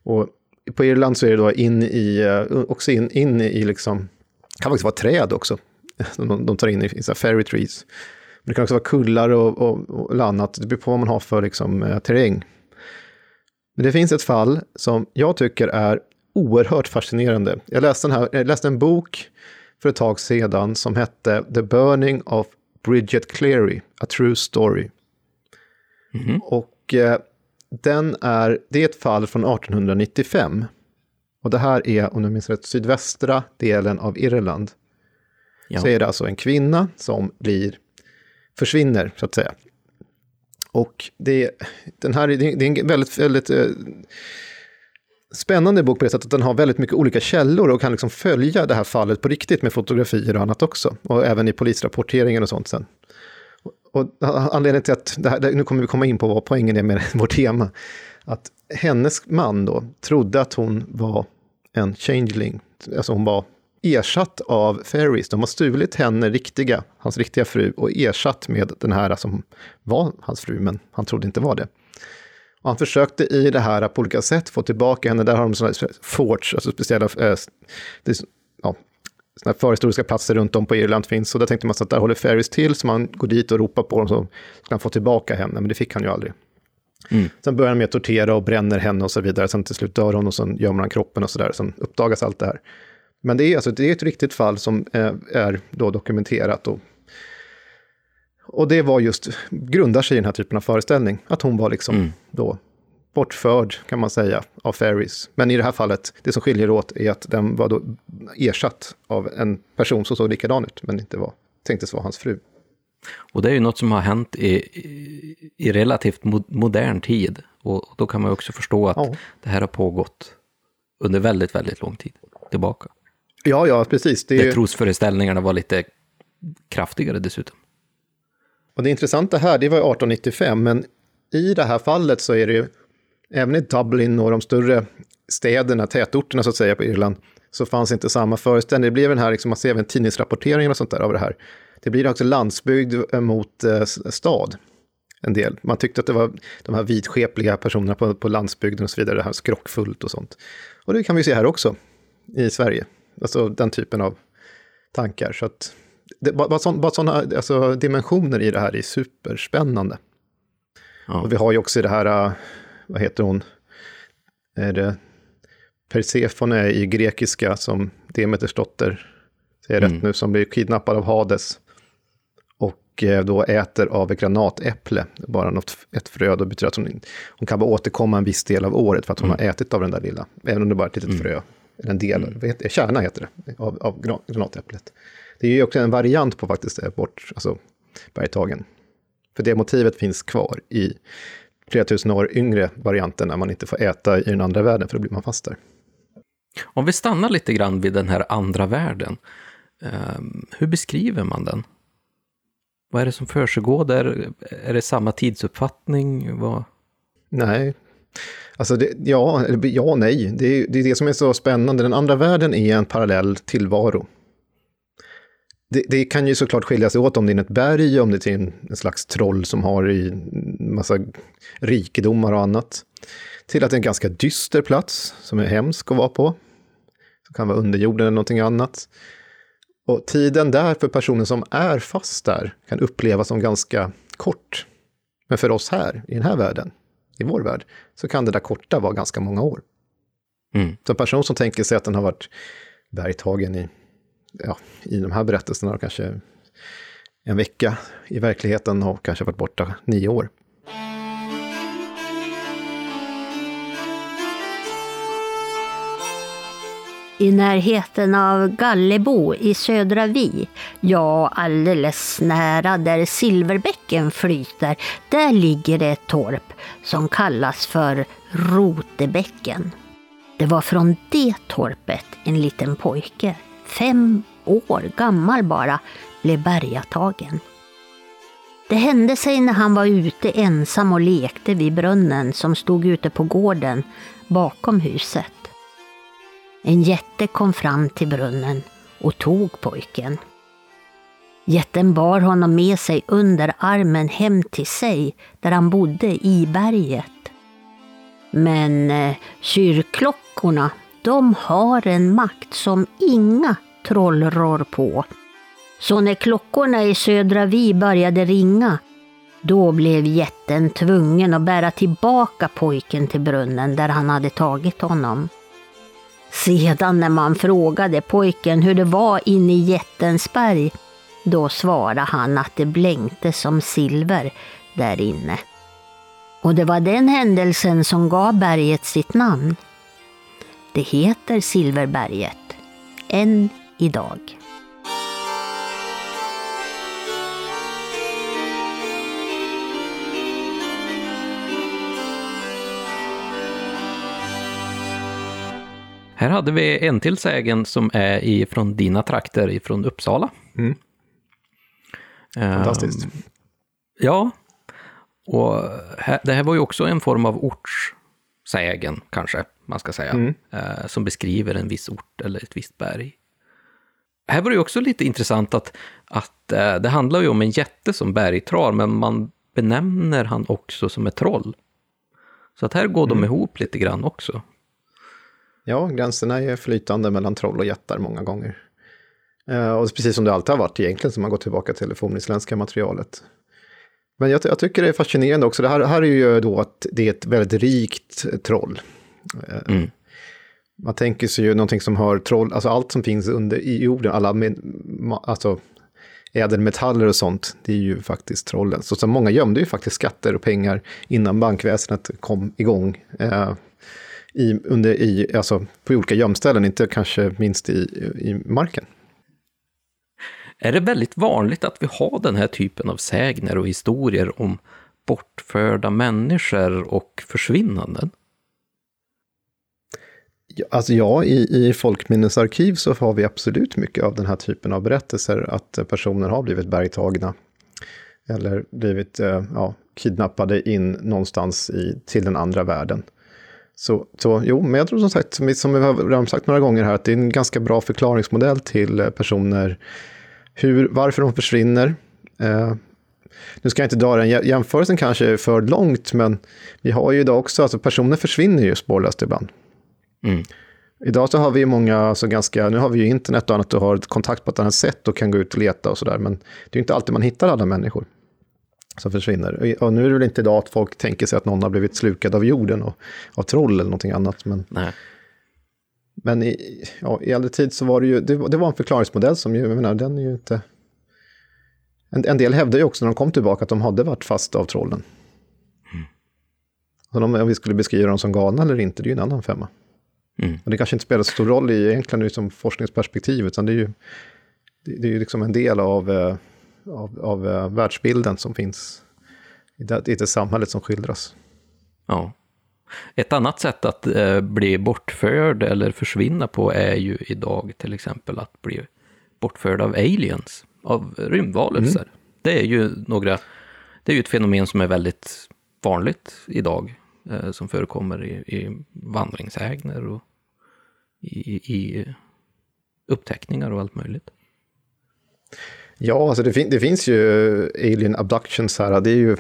Och på Irland så är det då in i, eh, också in, in i liksom, kan faktiskt vara träd också. De, de tar in i, i fairy trees. Men det kan också vara kullar och, och, och annat, det beror på vad man har för liksom, eh, terräng. Men det finns ett fall som jag tycker är oerhört fascinerande. Jag läste, den här, jag läste en bok för ett tag sedan som hette The Burning of Bridget Cleary, A True Story. Och eh, den är, det är ett fall från 1895. Och det här är, om jag minns rätt, sydvästra delen av Irland. Ja. Så är det alltså en kvinna som blir, försvinner, så att säga. Och det, den här, det är en väldigt, väldigt eh, spännande bok på det sättet att den har väldigt mycket olika källor och kan liksom följa det här fallet på riktigt med fotografier och annat också. Och även i polisrapporteringen och sånt sen. Och anledningen till att, det här, nu kommer vi komma in på vad poängen är med vårt tema, att hennes man då trodde att hon var en changeling, alltså hon var ersatt av fairies. De har stulit henne, riktiga, hans riktiga fru, och ersatt med den här som var hans fru, men han trodde inte var det. Och han försökte i det här på olika sätt få tillbaka henne. Där har de sådana forts, alltså speciella eh, det, såna förhistoriska platser runt om på Irland finns. Och där tänkte man att där håller Ferris till, så man går dit och ropar på dem så ska han få tillbaka henne, men det fick han ju aldrig. Mm. Sen börjar han med att tortera och bränner henne och så vidare. Sen till slut dör hon och sen gömmer han kroppen och så där. Sen uppdagas allt det här. Men det är, alltså, det är ett riktigt fall som är, eh, är då dokumenterat. Och, och det var just, grundar sig i den här typen av föreställning. Att hon var liksom mm. då bortförd, kan man säga, av Ferris. Men i det här fallet, det som skiljer åt är att den var då ersatt av en person som såg likadan ut, men inte var, tänktes vara hans fru. Och det är ju något som har hänt i, i, relativt modern tid. Och då kan man också förstå att ja. det här har pågått under väldigt, väldigt lång tid tillbaka. Ja, ja, precis. Det... Där trosföreställningarna var lite kraftigare dessutom. Och det intressanta här, det var 1895, men i det här fallet så är det ju, även i Dublin och de större städerna, tätorterna så att säga på Irland, så fanns inte samma föreställning. Det blev den här, liksom, man ser även tidningsrapporteringen och sånt där av det här. Det blir också landsbygd mot eh, stad. En del. Man tyckte att det var de här vidskepliga personerna på, på landsbygden och så vidare, det här skrockfullt och sånt. Och det kan vi se här också, i Sverige. Alltså den typen av tankar. Så att, det, bara, sådana alltså, dimensioner i det här är superspännande. Ja. Och vi har ju också det här, äh, vad heter hon, är det Persefone i grekiska som Demeters dotter, säger mm. rätt nu, som blir kidnappad av Hades. Och äh, då äter av ett granatäpple, bara något, ett frö, då betyder att hon, hon kan bara återkomma en viss del av året för att hon mm. har ätit av den där lilla, även om det bara är ett litet mm. frö. Eller en del, mm. vad heter, kärna heter det, av, av granatäpplet. Det är ju också en variant på faktiskt det, bort, alltså bergtagen. För det motivet finns kvar i flera tusen år yngre varianten när man inte får äta i den andra världen, för då blir man fast där. Om vi stannar lite grann vid den här andra världen, um, hur beskriver man den? Vad är det som försiggår där? Är det samma tidsuppfattning? Vad... Nej, Alltså det, ja, ja nej. Det är, det är det som är så spännande. Den andra världen är en parallell tillvaro. Det, det, kan ju såklart skilja sig åt om det är ett berg, om det är en, en slags troll som har i massa rikedomar och annat. Till att det är en ganska dyster plats som är hemsk att vara på. Det kan vara underjorden eller någonting annat. Och tiden där för personen som är fast där kan upplevas som ganska kort. Men för oss här, i den här världen, i vår värld, så kan det där korta vara ganska många år. Mm. Så en person som tänker sig att den har varit bergtagen i, ja, i de här berättelserna har kanske en vecka i verkligheten och kanske varit borta nio år. i närheten av Gallebo i Södra Vi. Ja, alldeles nära där Silverbäcken flyter, där ligger det ett torp som kallas för Rotebäcken. Det var från det torpet en liten pojke, fem år gammal bara, blev bergatagen. Det hände sig när han var ute ensam och lekte vid brunnen som stod ute på gården bakom huset. En jätte kom fram till brunnen och tog pojken. Jätten bar honom med sig under armen hem till sig, där han bodde i berget. Men eh, kyrkklockorna, de har en makt som inga troll rår på. Så när klockorna i Södra Vi började ringa, då blev jätten tvungen att bära tillbaka pojken till brunnen där han hade tagit honom. Sedan när man frågade pojken hur det var inne i jättens berg, då svarade han att det blänkte som silver där inne. Och det var den händelsen som gav berget sitt namn. Det heter Silverberget, än idag. Här hade vi en till sägen som är ifrån dina trakter, ifrån Uppsala. Mm. Fantastiskt. Um, ja, och här, det här var ju också en form av ortssägen, kanske man ska säga, mm. uh, som beskriver en viss ort eller ett visst berg. Här var det ju också lite intressant att, att uh, det handlar ju om en jätte som bergtrar, men man benämner han också som ett troll. Så att här går mm. de ihop lite grann också. Ja, gränserna är flytande mellan troll och jättar många gånger. Uh, och precis som det alltid har varit egentligen, som man går tillbaka till det fornisländska materialet. Men jag, jag, tycker det är fascinerande också, det här, här är ju då att det är ett väldigt rikt troll. Mm. Man tänker sig ju någonting som hör troll, alltså allt som finns under i jorden, alla med, alltså ädelmetaller och sånt, det är ju faktiskt trollen. Så, så många gömde ju faktiskt skatter och pengar innan bankväsendet kom igång. Uh, i, under, i, alltså på olika gömställen, inte kanske minst i, i marken. Är det väldigt vanligt att vi har den här typen av sägner och historier om bortförda människor och försvinnanden? Alltså ja, i, i folkminnesarkiv så har vi absolut mycket av den här typen av berättelser, att eh, personer har blivit bergtagna. Eller blivit eh, ja, kidnappade in någonstans i, till den andra världen. Så, så jo, men jag tror som sagt, som vi, som vi har redan sagt några gånger här, att det är en ganska bra förklaringsmodell till eh, personer, hur, varför de försvinner. Eh, nu ska jag inte dra den jämförelsen kanske för långt, men vi har ju idag också, alltså personer försvinner ju spårlöst ibland. Mm. Idag så har vi många, alltså ganska, nu har vi ju internet och annat och har kontakt på ett annat sätt och kan gå ut och leta och sådär, men det är ju inte alltid man hittar alla människor som försvinner. Och nu är det väl inte idag att folk tänker sig att någon har blivit slukad av jorden och av troll eller någonting annat. Men, Nej. men i, ja, i äldre tid så var det ju, det, det var en förklaringsmodell som ju, jag menar, den är ju inte... En, en del hävdade ju också när de kom tillbaka att de hade varit fast av trollen. Mm. Så om, om vi skulle beskriva dem som galna eller inte, det är ju en annan femma. Mm. Och det kanske inte spelar så stor roll i egentligen som forskningsperspektiv, utan det är ju, det, är ju liksom en del av eh, av, av uh, världsbilden som finns i det, i det samhället som skildras. Ja. Ett annat sätt att eh, bli bortförd eller försvinna på är ju idag till exempel att bli bortförd av aliens, av rymdvarelser. Mm. Det är ju några, det är ju ett fenomen som är väldigt vanligt idag, eh, som förekommer i, i vandringsägner och i, i upptäckningar och allt möjligt. Ja, alltså det, fin det finns ju alien abductions här. Det är ju,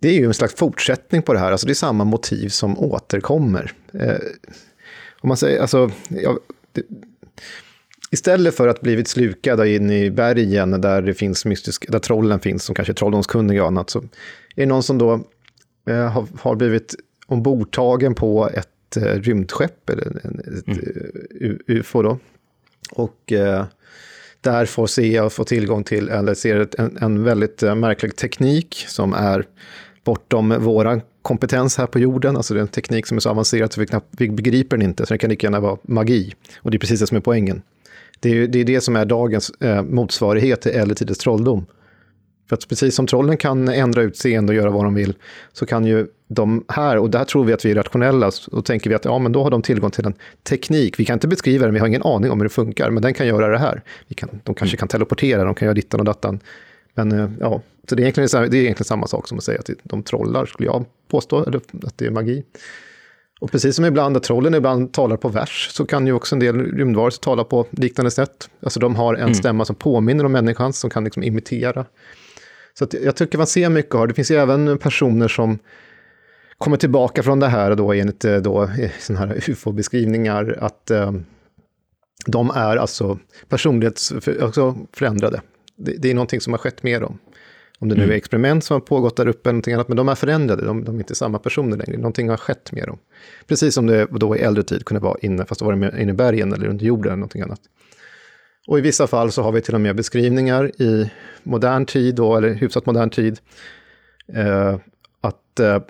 det är ju en slags fortsättning på det här. Alltså det är samma motiv som återkommer. Eh, om man säger, alltså, ja, det, istället för att blivit slukad in i bergen där det finns mystisk, där trollen finns, som kanske är trolldomskunniga och annat, så är det någon som då har, har blivit ombordtagen på ett eh, rymdskepp, eller ett mm. Eh, UFO då. Och eh, där får se och få tillgång till, eller ser en, en väldigt eh, märklig teknik som är bortom våra kompetens här på jorden. Alltså det är en teknik som är så avancerad så vi, knappt, vi begriper den inte, så det kan lika gärna vara magi. Och det är precis det som är poängen. Det är det, är det som är dagens eh, motsvarighet till äldre tiders trolldom. För att precis som trollen kan ändra utseende och göra vad de vill, så kan ju de här, och där tror vi att vi är rationella, och tänker vi att ja, men då har de tillgång till en teknik. Vi kan inte beskriva den, vi har ingen aning om hur det funkar, men den kan göra det här. Vi kan, de kanske kan teleportera, de kan göra dittan och dattan. Men eh, ja, så det är, egentligen, det är egentligen samma sak som att säga att de trollar, skulle jag påstå, eller att det är magi. Och precis som ibland att trollen ibland talar på vers, så kan ju också en del rymdvarelser tala på liknande sätt. Alltså de har en mm. stämma som påminner om människans, som kan liksom imitera. Så jag tycker man ser mycket av det. finns ju även personer som kommer tillbaka från det här då enligt eh, då, såna här ufo-beskrivningar att eh, de är alltså personlighetsförändrade. Det, det är någonting som har skett med dem. Om det nu är mm. experiment som har pågått där uppe eller någonting annat, men de är förändrade, de, de, är inte samma personer längre. Någonting har skett med dem. Precis som det då i äldre tid kunde vara inne, fast då var det inne i bergen eller under jorden eller någonting annat. Och i vissa fall så har vi till och med beskrivningar i modern tid, då, eller hyfsat modern tid, eh, att eh,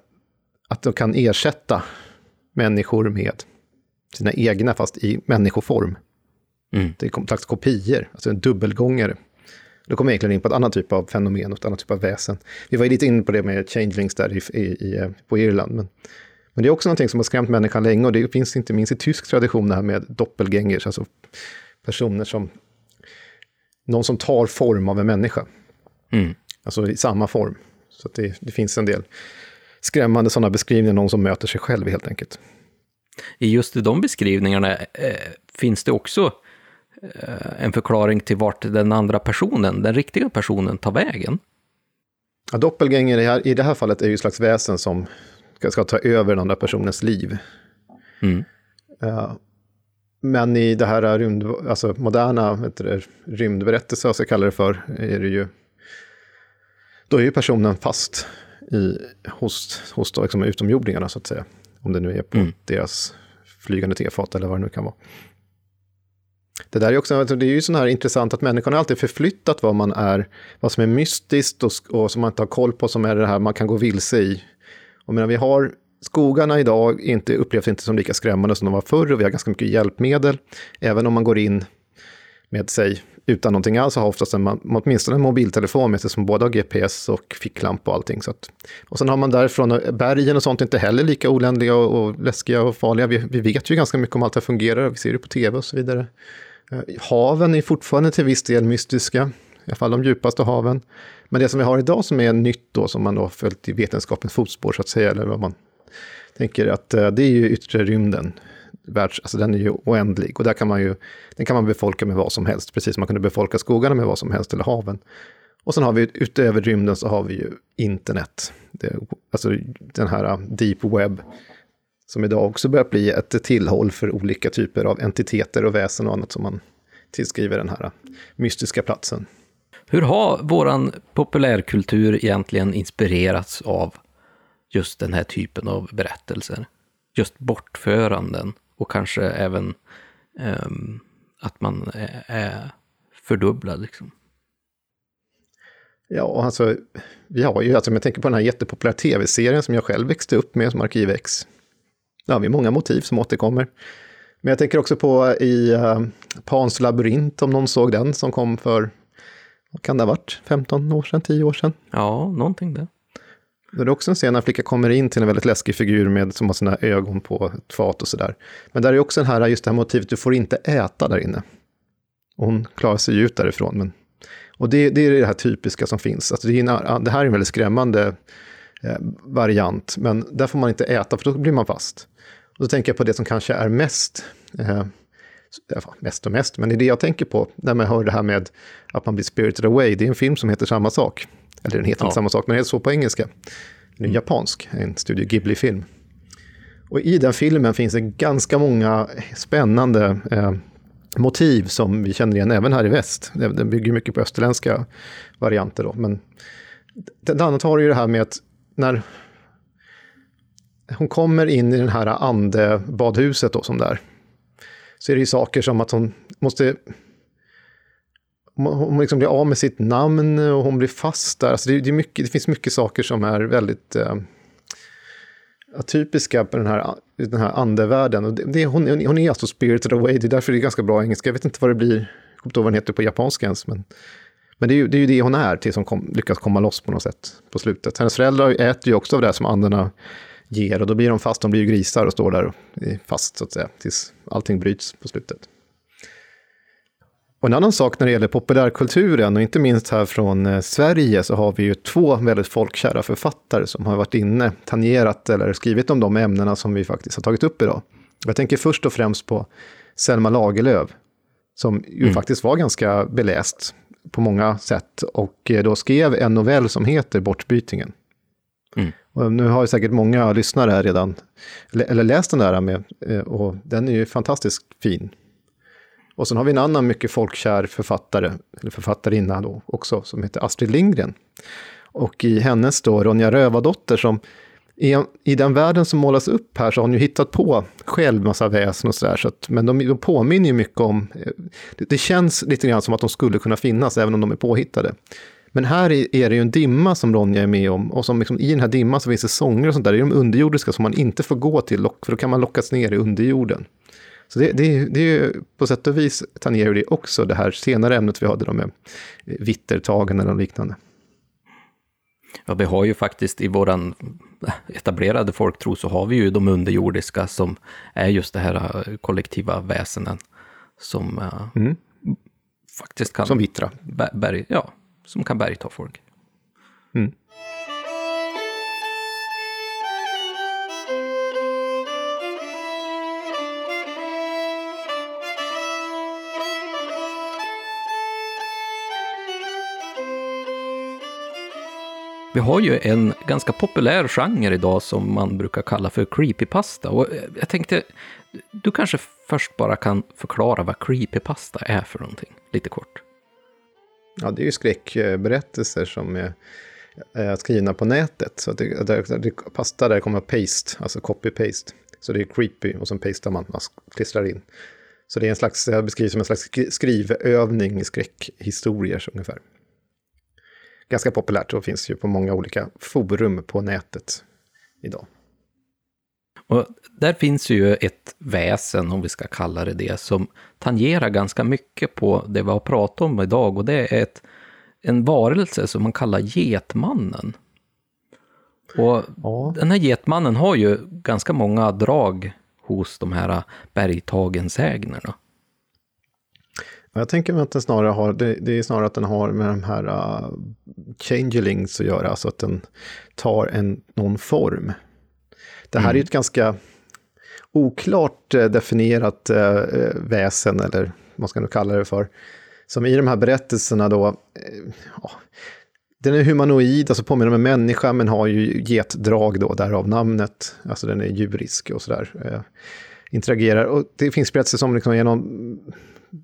att de kan ersätta människor med sina egna, fast i människoform. Mm. Det är en slags kopior, alltså en dubbelgångare. Då kommer jag egentligen in på ett annat typ av fenomen och ett annat typ av väsen. Vi var ju lite inne på det med changelings där i, i, i, på Irland. Men, men det är också någonting som har skrämt människan länge och det finns inte minst i tysk tradition det här med doppelgängers, alltså personer som... Någon som tar form av en människa. Mm. Alltså i samma form. Så att det, det finns en del skrämmande sådana beskrivningar, någon som möter sig själv helt enkelt. I just de beskrivningarna eh, finns det också eh, en förklaring till vart den andra personen, den riktiga personen, tar vägen. Ja, doppelgänger i, här, i det här fallet är ju ett slags väsen som ska, ska ta över den andra personens liv. Mm. Uh, men i det här rymd, alltså moderna du, rymdberättelser, så jag kallar det för, är det ju... Då är ju personen fast i, hos, hos då, liksom utomjordingarna, så att säga. Om det nu är på Mm. deras flygande tefat eller vad det nu kan vara. Det där är också alltså, det är ju sån här intressant att människan har alltid förflyttat vad man är, vad som är mystiskt och, och som man inte har koll på, som är det här man kan gå vilse i. Och medan vi har skogarna idag inte upplevs inte som lika skrämmande som de var förr och vi har ganska mycket hjälpmedel. Även om man går in med sig utan någonting alls har oftast en, åtminstone en mobiltelefon med sig som både har GPS och ficklampa och allting. Så att, och sen har man därifrån eh, bergen och sånt inte heller lika oländiga och, och läskiga och farliga. Vi, vi vet ju ganska mycket om allt det fungerar, vi ser det på tv och så vidare. Eh, haven är fortfarande till viss del mystiska, i alla fall de djupaste haven. Men det som vi har idag som är nytt då, som man då har följt i vetenskapens fotspår så att säga, eller vad man tänker att eh, det är ju yttre rymden. Världs, alltså den är ju oändlig och där kan man ju, den kan man befolka med vad som helst, precis som man kunde befolka skogarna med vad som helst eller haven. Och sen har vi utöver rymden så har vi ju internet, det, alltså den här eh, deep web, som idag också börjar bli ett tillhåll för olika typer av entiteter och väsen och annat som man tillskriver den här eh, mystiska platsen. Hur har våran populärkultur egentligen inspirerats av just den här typen av berättelser? Just bortföranden och kanske även ehm, att man är, är fördubblad. Liksom. Ja, alltså, vi har ju, alltså, om jag tänker på den här jättepopulära tv-serien som jag själv växte upp med som Arkiv-X. Där har vi många motiv som återkommer. Men jag tänker också på i uh, Pans labyrint, om någon såg den, som kom för, vad kan det ha varit, 15 år sedan, 10 år sedan? Ja, någonting där. Då är det också en scen när en flicka kommer in till en väldigt läskig figur med, som har sina ögon på ett fat och sådär. Men där är också den här, just det här motivet, du får inte äta där inne. Och hon klarar sig ju ut därifrån. Men, och det, det är det här typiska som finns. Alltså det, är en, det här är en väldigt skrämmande eh, variant, men där får man inte äta, för då blir man fast. Och då tänker jag på det som kanske är mest, eh, mest och mest, men det är det jag tänker på när man hör det här med att man blir spirited away. Det är en film som heter samma sak. Eller den heter Ja. inte samma sak, men den heter så på engelska. Den är japansk, en Studio Ghibli-film. Och i den filmen finns det ganska många spännande eh, motiv som vi känner igen även här i väst. Den bygger mycket på österländska varianter då. Men bland annat har du ju det här med att när hon kommer in i den här andebadhuset då som där. Så är det ju saker som att hon måste hon liksom blir av med sitt namn och hon blir fast där. Alltså det, det, är mycket, det finns mycket saker som är väldigt eh, atypiska på den här, den här andevärlden. Och det, det, hon, hon är alltså spirited away, det är därför det är ganska bra engelska. Jag vet inte vad det blir, jag kommer inte ihåg vad den heter på japanska ens. Men, men det, är ju, det är ju det hon är tills hon kom, lyckas komma loss på något sätt på slutet. Hennes föräldrar äter ju också av det som andarna ger och då blir de fast, de blir ju grisar och står där fast så att säga, tills allting bryts på slutet. Och en annan sak när det gäller populärkulturen, och inte minst här från eh, Sverige, så har vi ju två väldigt folkkära författare som har varit inne, tangerat eller skrivit om de ämnena som vi faktiskt har tagit upp idag. Jag tänker först och främst på Selma Lagerlöf, som ju Mm. faktiskt var ganska beläst på många sätt, och eh, då skrev en novell som heter Bortbytingen. Mm. Och nu har ju säkert många lyssnare här redan, eller läst den där med, eh, och den är ju fantastiskt fin. Och sen har vi en annan mycket folkkär författare, eller författarinna då också, som heter Astrid Lindgren. Och i hennes då, Ronja Rövardotter, som i, i den världen som målas upp här så har hon ju hittat på själv massa väsen och sådär. Så att, men de, de påminner ju mycket om, det, det känns lite grann som att de skulle kunna finnas även om de är påhittade. Men här är det ju en dimma som Ronja är med om och som liksom, i den här dimman så finns det sånger och sånt där. Det är de underjordiska som man inte får gå till, för då kan man lockas ner i underjorden. Så det, det, det är ju på sätt och vis tangerar det också det här senare ämnet vi hade då med vittertagen eller liknande. Ja, vi har ju faktiskt i våran etablerade folktro så har vi ju de underjordiska som är just det här äh, kollektiva väsenen som äh, mm. faktiskt kan... Som vittra. Berg, ja, som kan bergta folk. Vi har ju en ganska populär genre idag som man brukar kalla för creepypasta. Och eh, jag tänkte, du kanske först bara kan förklara vad creepypasta är för någonting, lite kort. Ja, det är ju skräckberättelser som är skrivna på nätet. Så det, det, det, pasta där kommer paste, alltså copy-paste. Så det är creepy och sen pastar man, man klistrar in. Så det är en slags, det beskrivs som en slags skrivövning i skräckhistorier ungefär ganska populärt och finns ju på många olika forum på nätet idag. Och där finns ju ett väsen, om vi ska kalla det det, som tangerar ganska mycket på det vi har pratat om idag och det är ett, en varelse som man kallar Getmannen. Och ja. den här Getmannen har ju ganska många drag hos de här bergtagensägnerna. Jag tänker mig att den snarare har, det, det, är snarare att den har med de här uh, changelings att göra, alltså att den tar en, någon form. Det här mm. är ju ett ganska oklart uh, definierat uh, väsen, eller vad man ska nu kalla det för. Som i de här berättelserna då, uh, den är humanoid, alltså påminner om en människa, men har ju getdrag då, därav namnet. Alltså den är djurisk och sådär. Eh, interagerar. Och det finns berättelser som liksom är någon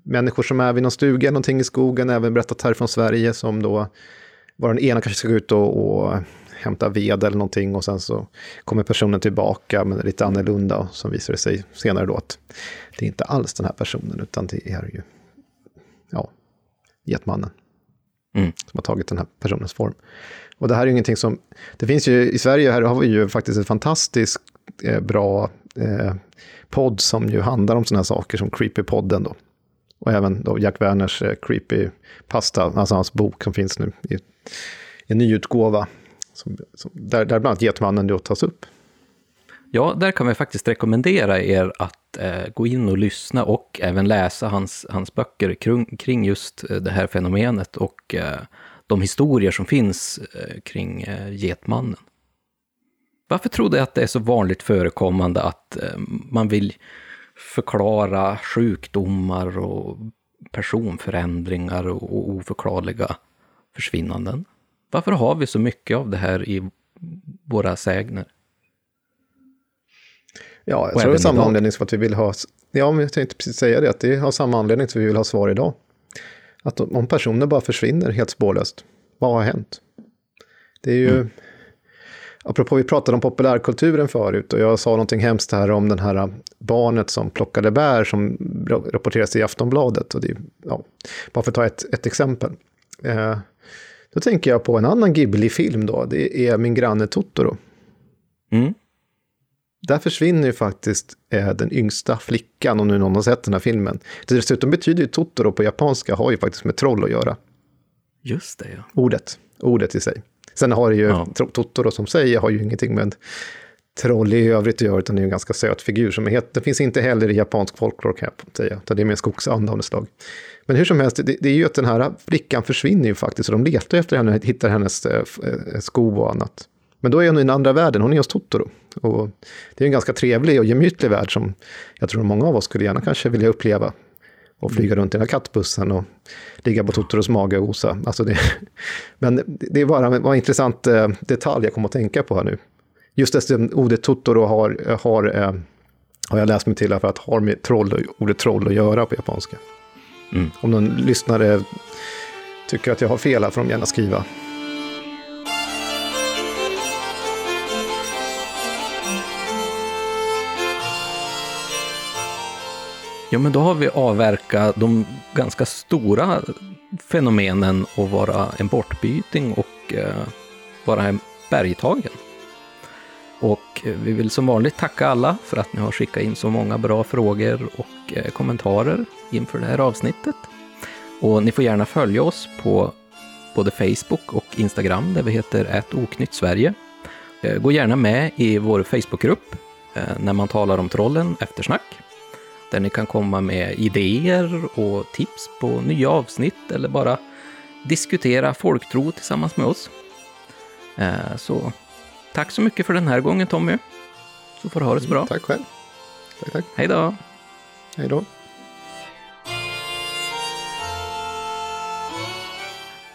människor som är vid någon stuga någonting i skogen, även berättat här från Sverige, som då var den ena kanske ska gå ut och, och hämta ved eller någonting och sen så kommer personen tillbaka men lite annorlunda och så visar det sig senare då att det är inte alls den här personen utan det är ju ja, getmannen mm. som har tagit den här personens form. Och det här är ju ingenting som, det finns ju i Sverige, här har vi ju faktiskt ett fantastiskt eh, bra eh, podd som ju handlar om sådana här saker som Creepy-podden då. Och även då Jack Werners eh, Creepy Pasta, alltså hans bok som finns nu i, i en nyutgåva. Som, som, där, där bland annat Getmannen då tas upp. Ja, där kan vi faktiskt rekommendera er att eh, gå in och lyssna och även läsa hans, hans böcker kring, kring just eh, det här fenomenet och eh, de historier som finns eh, kring eh, Getmannen. Varför tror du att det är så vanligt förekommande att eh, man vill förklara sjukdomar och personförändringar och oförklarliga försvinnanden. Varför har vi så mycket av det här i våra sägner? Ja, jag tror det är samma idag. anledning som att vi vill ha... Ja, men jag tänkte precis säga det, att det har samma anledning som vi vill ha svar idag. Att om personer bara försvinner helt spårlöst, vad har hänt? Det är ju... Mm. Apropå vi pratade om populärkulturen förut och jag sa någonting hemskt här om den här barnet som plockade bär som rapporteras i Aftonbladet. Och det, ja, bara för att ta ett, ett exempel. Eh, då tänker jag på en annan Ghibli-film då, det är Min granne Totoro. Mm. Där försvinner ju faktiskt eh, den yngsta flickan, om nu någon har sett den här filmen. Dessutom betyder ju Totoro på japanska, har ju faktiskt med troll att göra. Just det, ja. Ordet, ordet i sig. Sen har det ju, ja. Totoro som säger har ju ingenting med troll i övrigt att göra, utan det är en ganska söt figur. Som är, det finns inte heller i japansk folklore kan jag säga, utan det är mer skogsanda av något slag. Men hur som helst, det, det, är ju att den här flickan försvinner ju faktiskt, och de letar efter henne, hittar hennes eh, eh, sko och annat. Men då är hon i den andra världen, hon är hos Totoro. Och det är en ganska trevlig och gemytlig värld som jag tror många av oss skulle gärna kanske vilja uppleva och flyga runt i den här kattbussen och ligga på Totoros mage och osa. Alltså det, men det är bara en intressant eh, detalj jag kommer att tänka på här nu. Just det ordet Totoro har, har, eh, har jag läst mig till för att har med troll, ordet troll att göra på japanska. Mm. Om någon lyssnare tycker att jag har fel här får de gärna skriva. Ja, men då har vi avverkat de ganska stora fenomenen att vara en bortbyting och eh, vara en bergtagen. Och eh, vi vill som vanligt tacka alla för att ni har skickat in så många bra frågor och eh, kommentarer inför det här avsnittet. Och ni får gärna följa oss på både Facebook och Instagram där vi heter Ät Sverige. Eh, gå gärna med i vår Facebookgrupp eh, när man talar om trollen eftersnack. Där ni kan komma med idéer och tips på nya avsnitt eller bara diskutera folktro tillsammans med oss. Så tack så mycket för den här gången Tommy. Så får du ha det så bra. Tack själv. Tack, tack. Hej då. Hej då.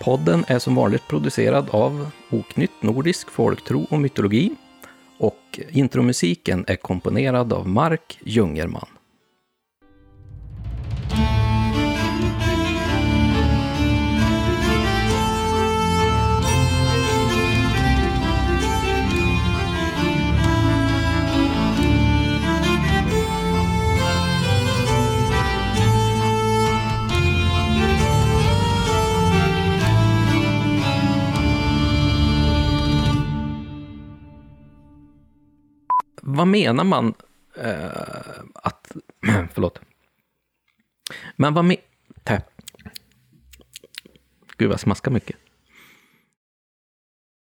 Podden är som vanligt producerad av Oknytt Nordisk Folktro och Mytologi och intromusiken är komponerad av Mark Jungerman. Vad menar man eh, att... förlåt. Men vad menar... Gud, vad smaskar mycket.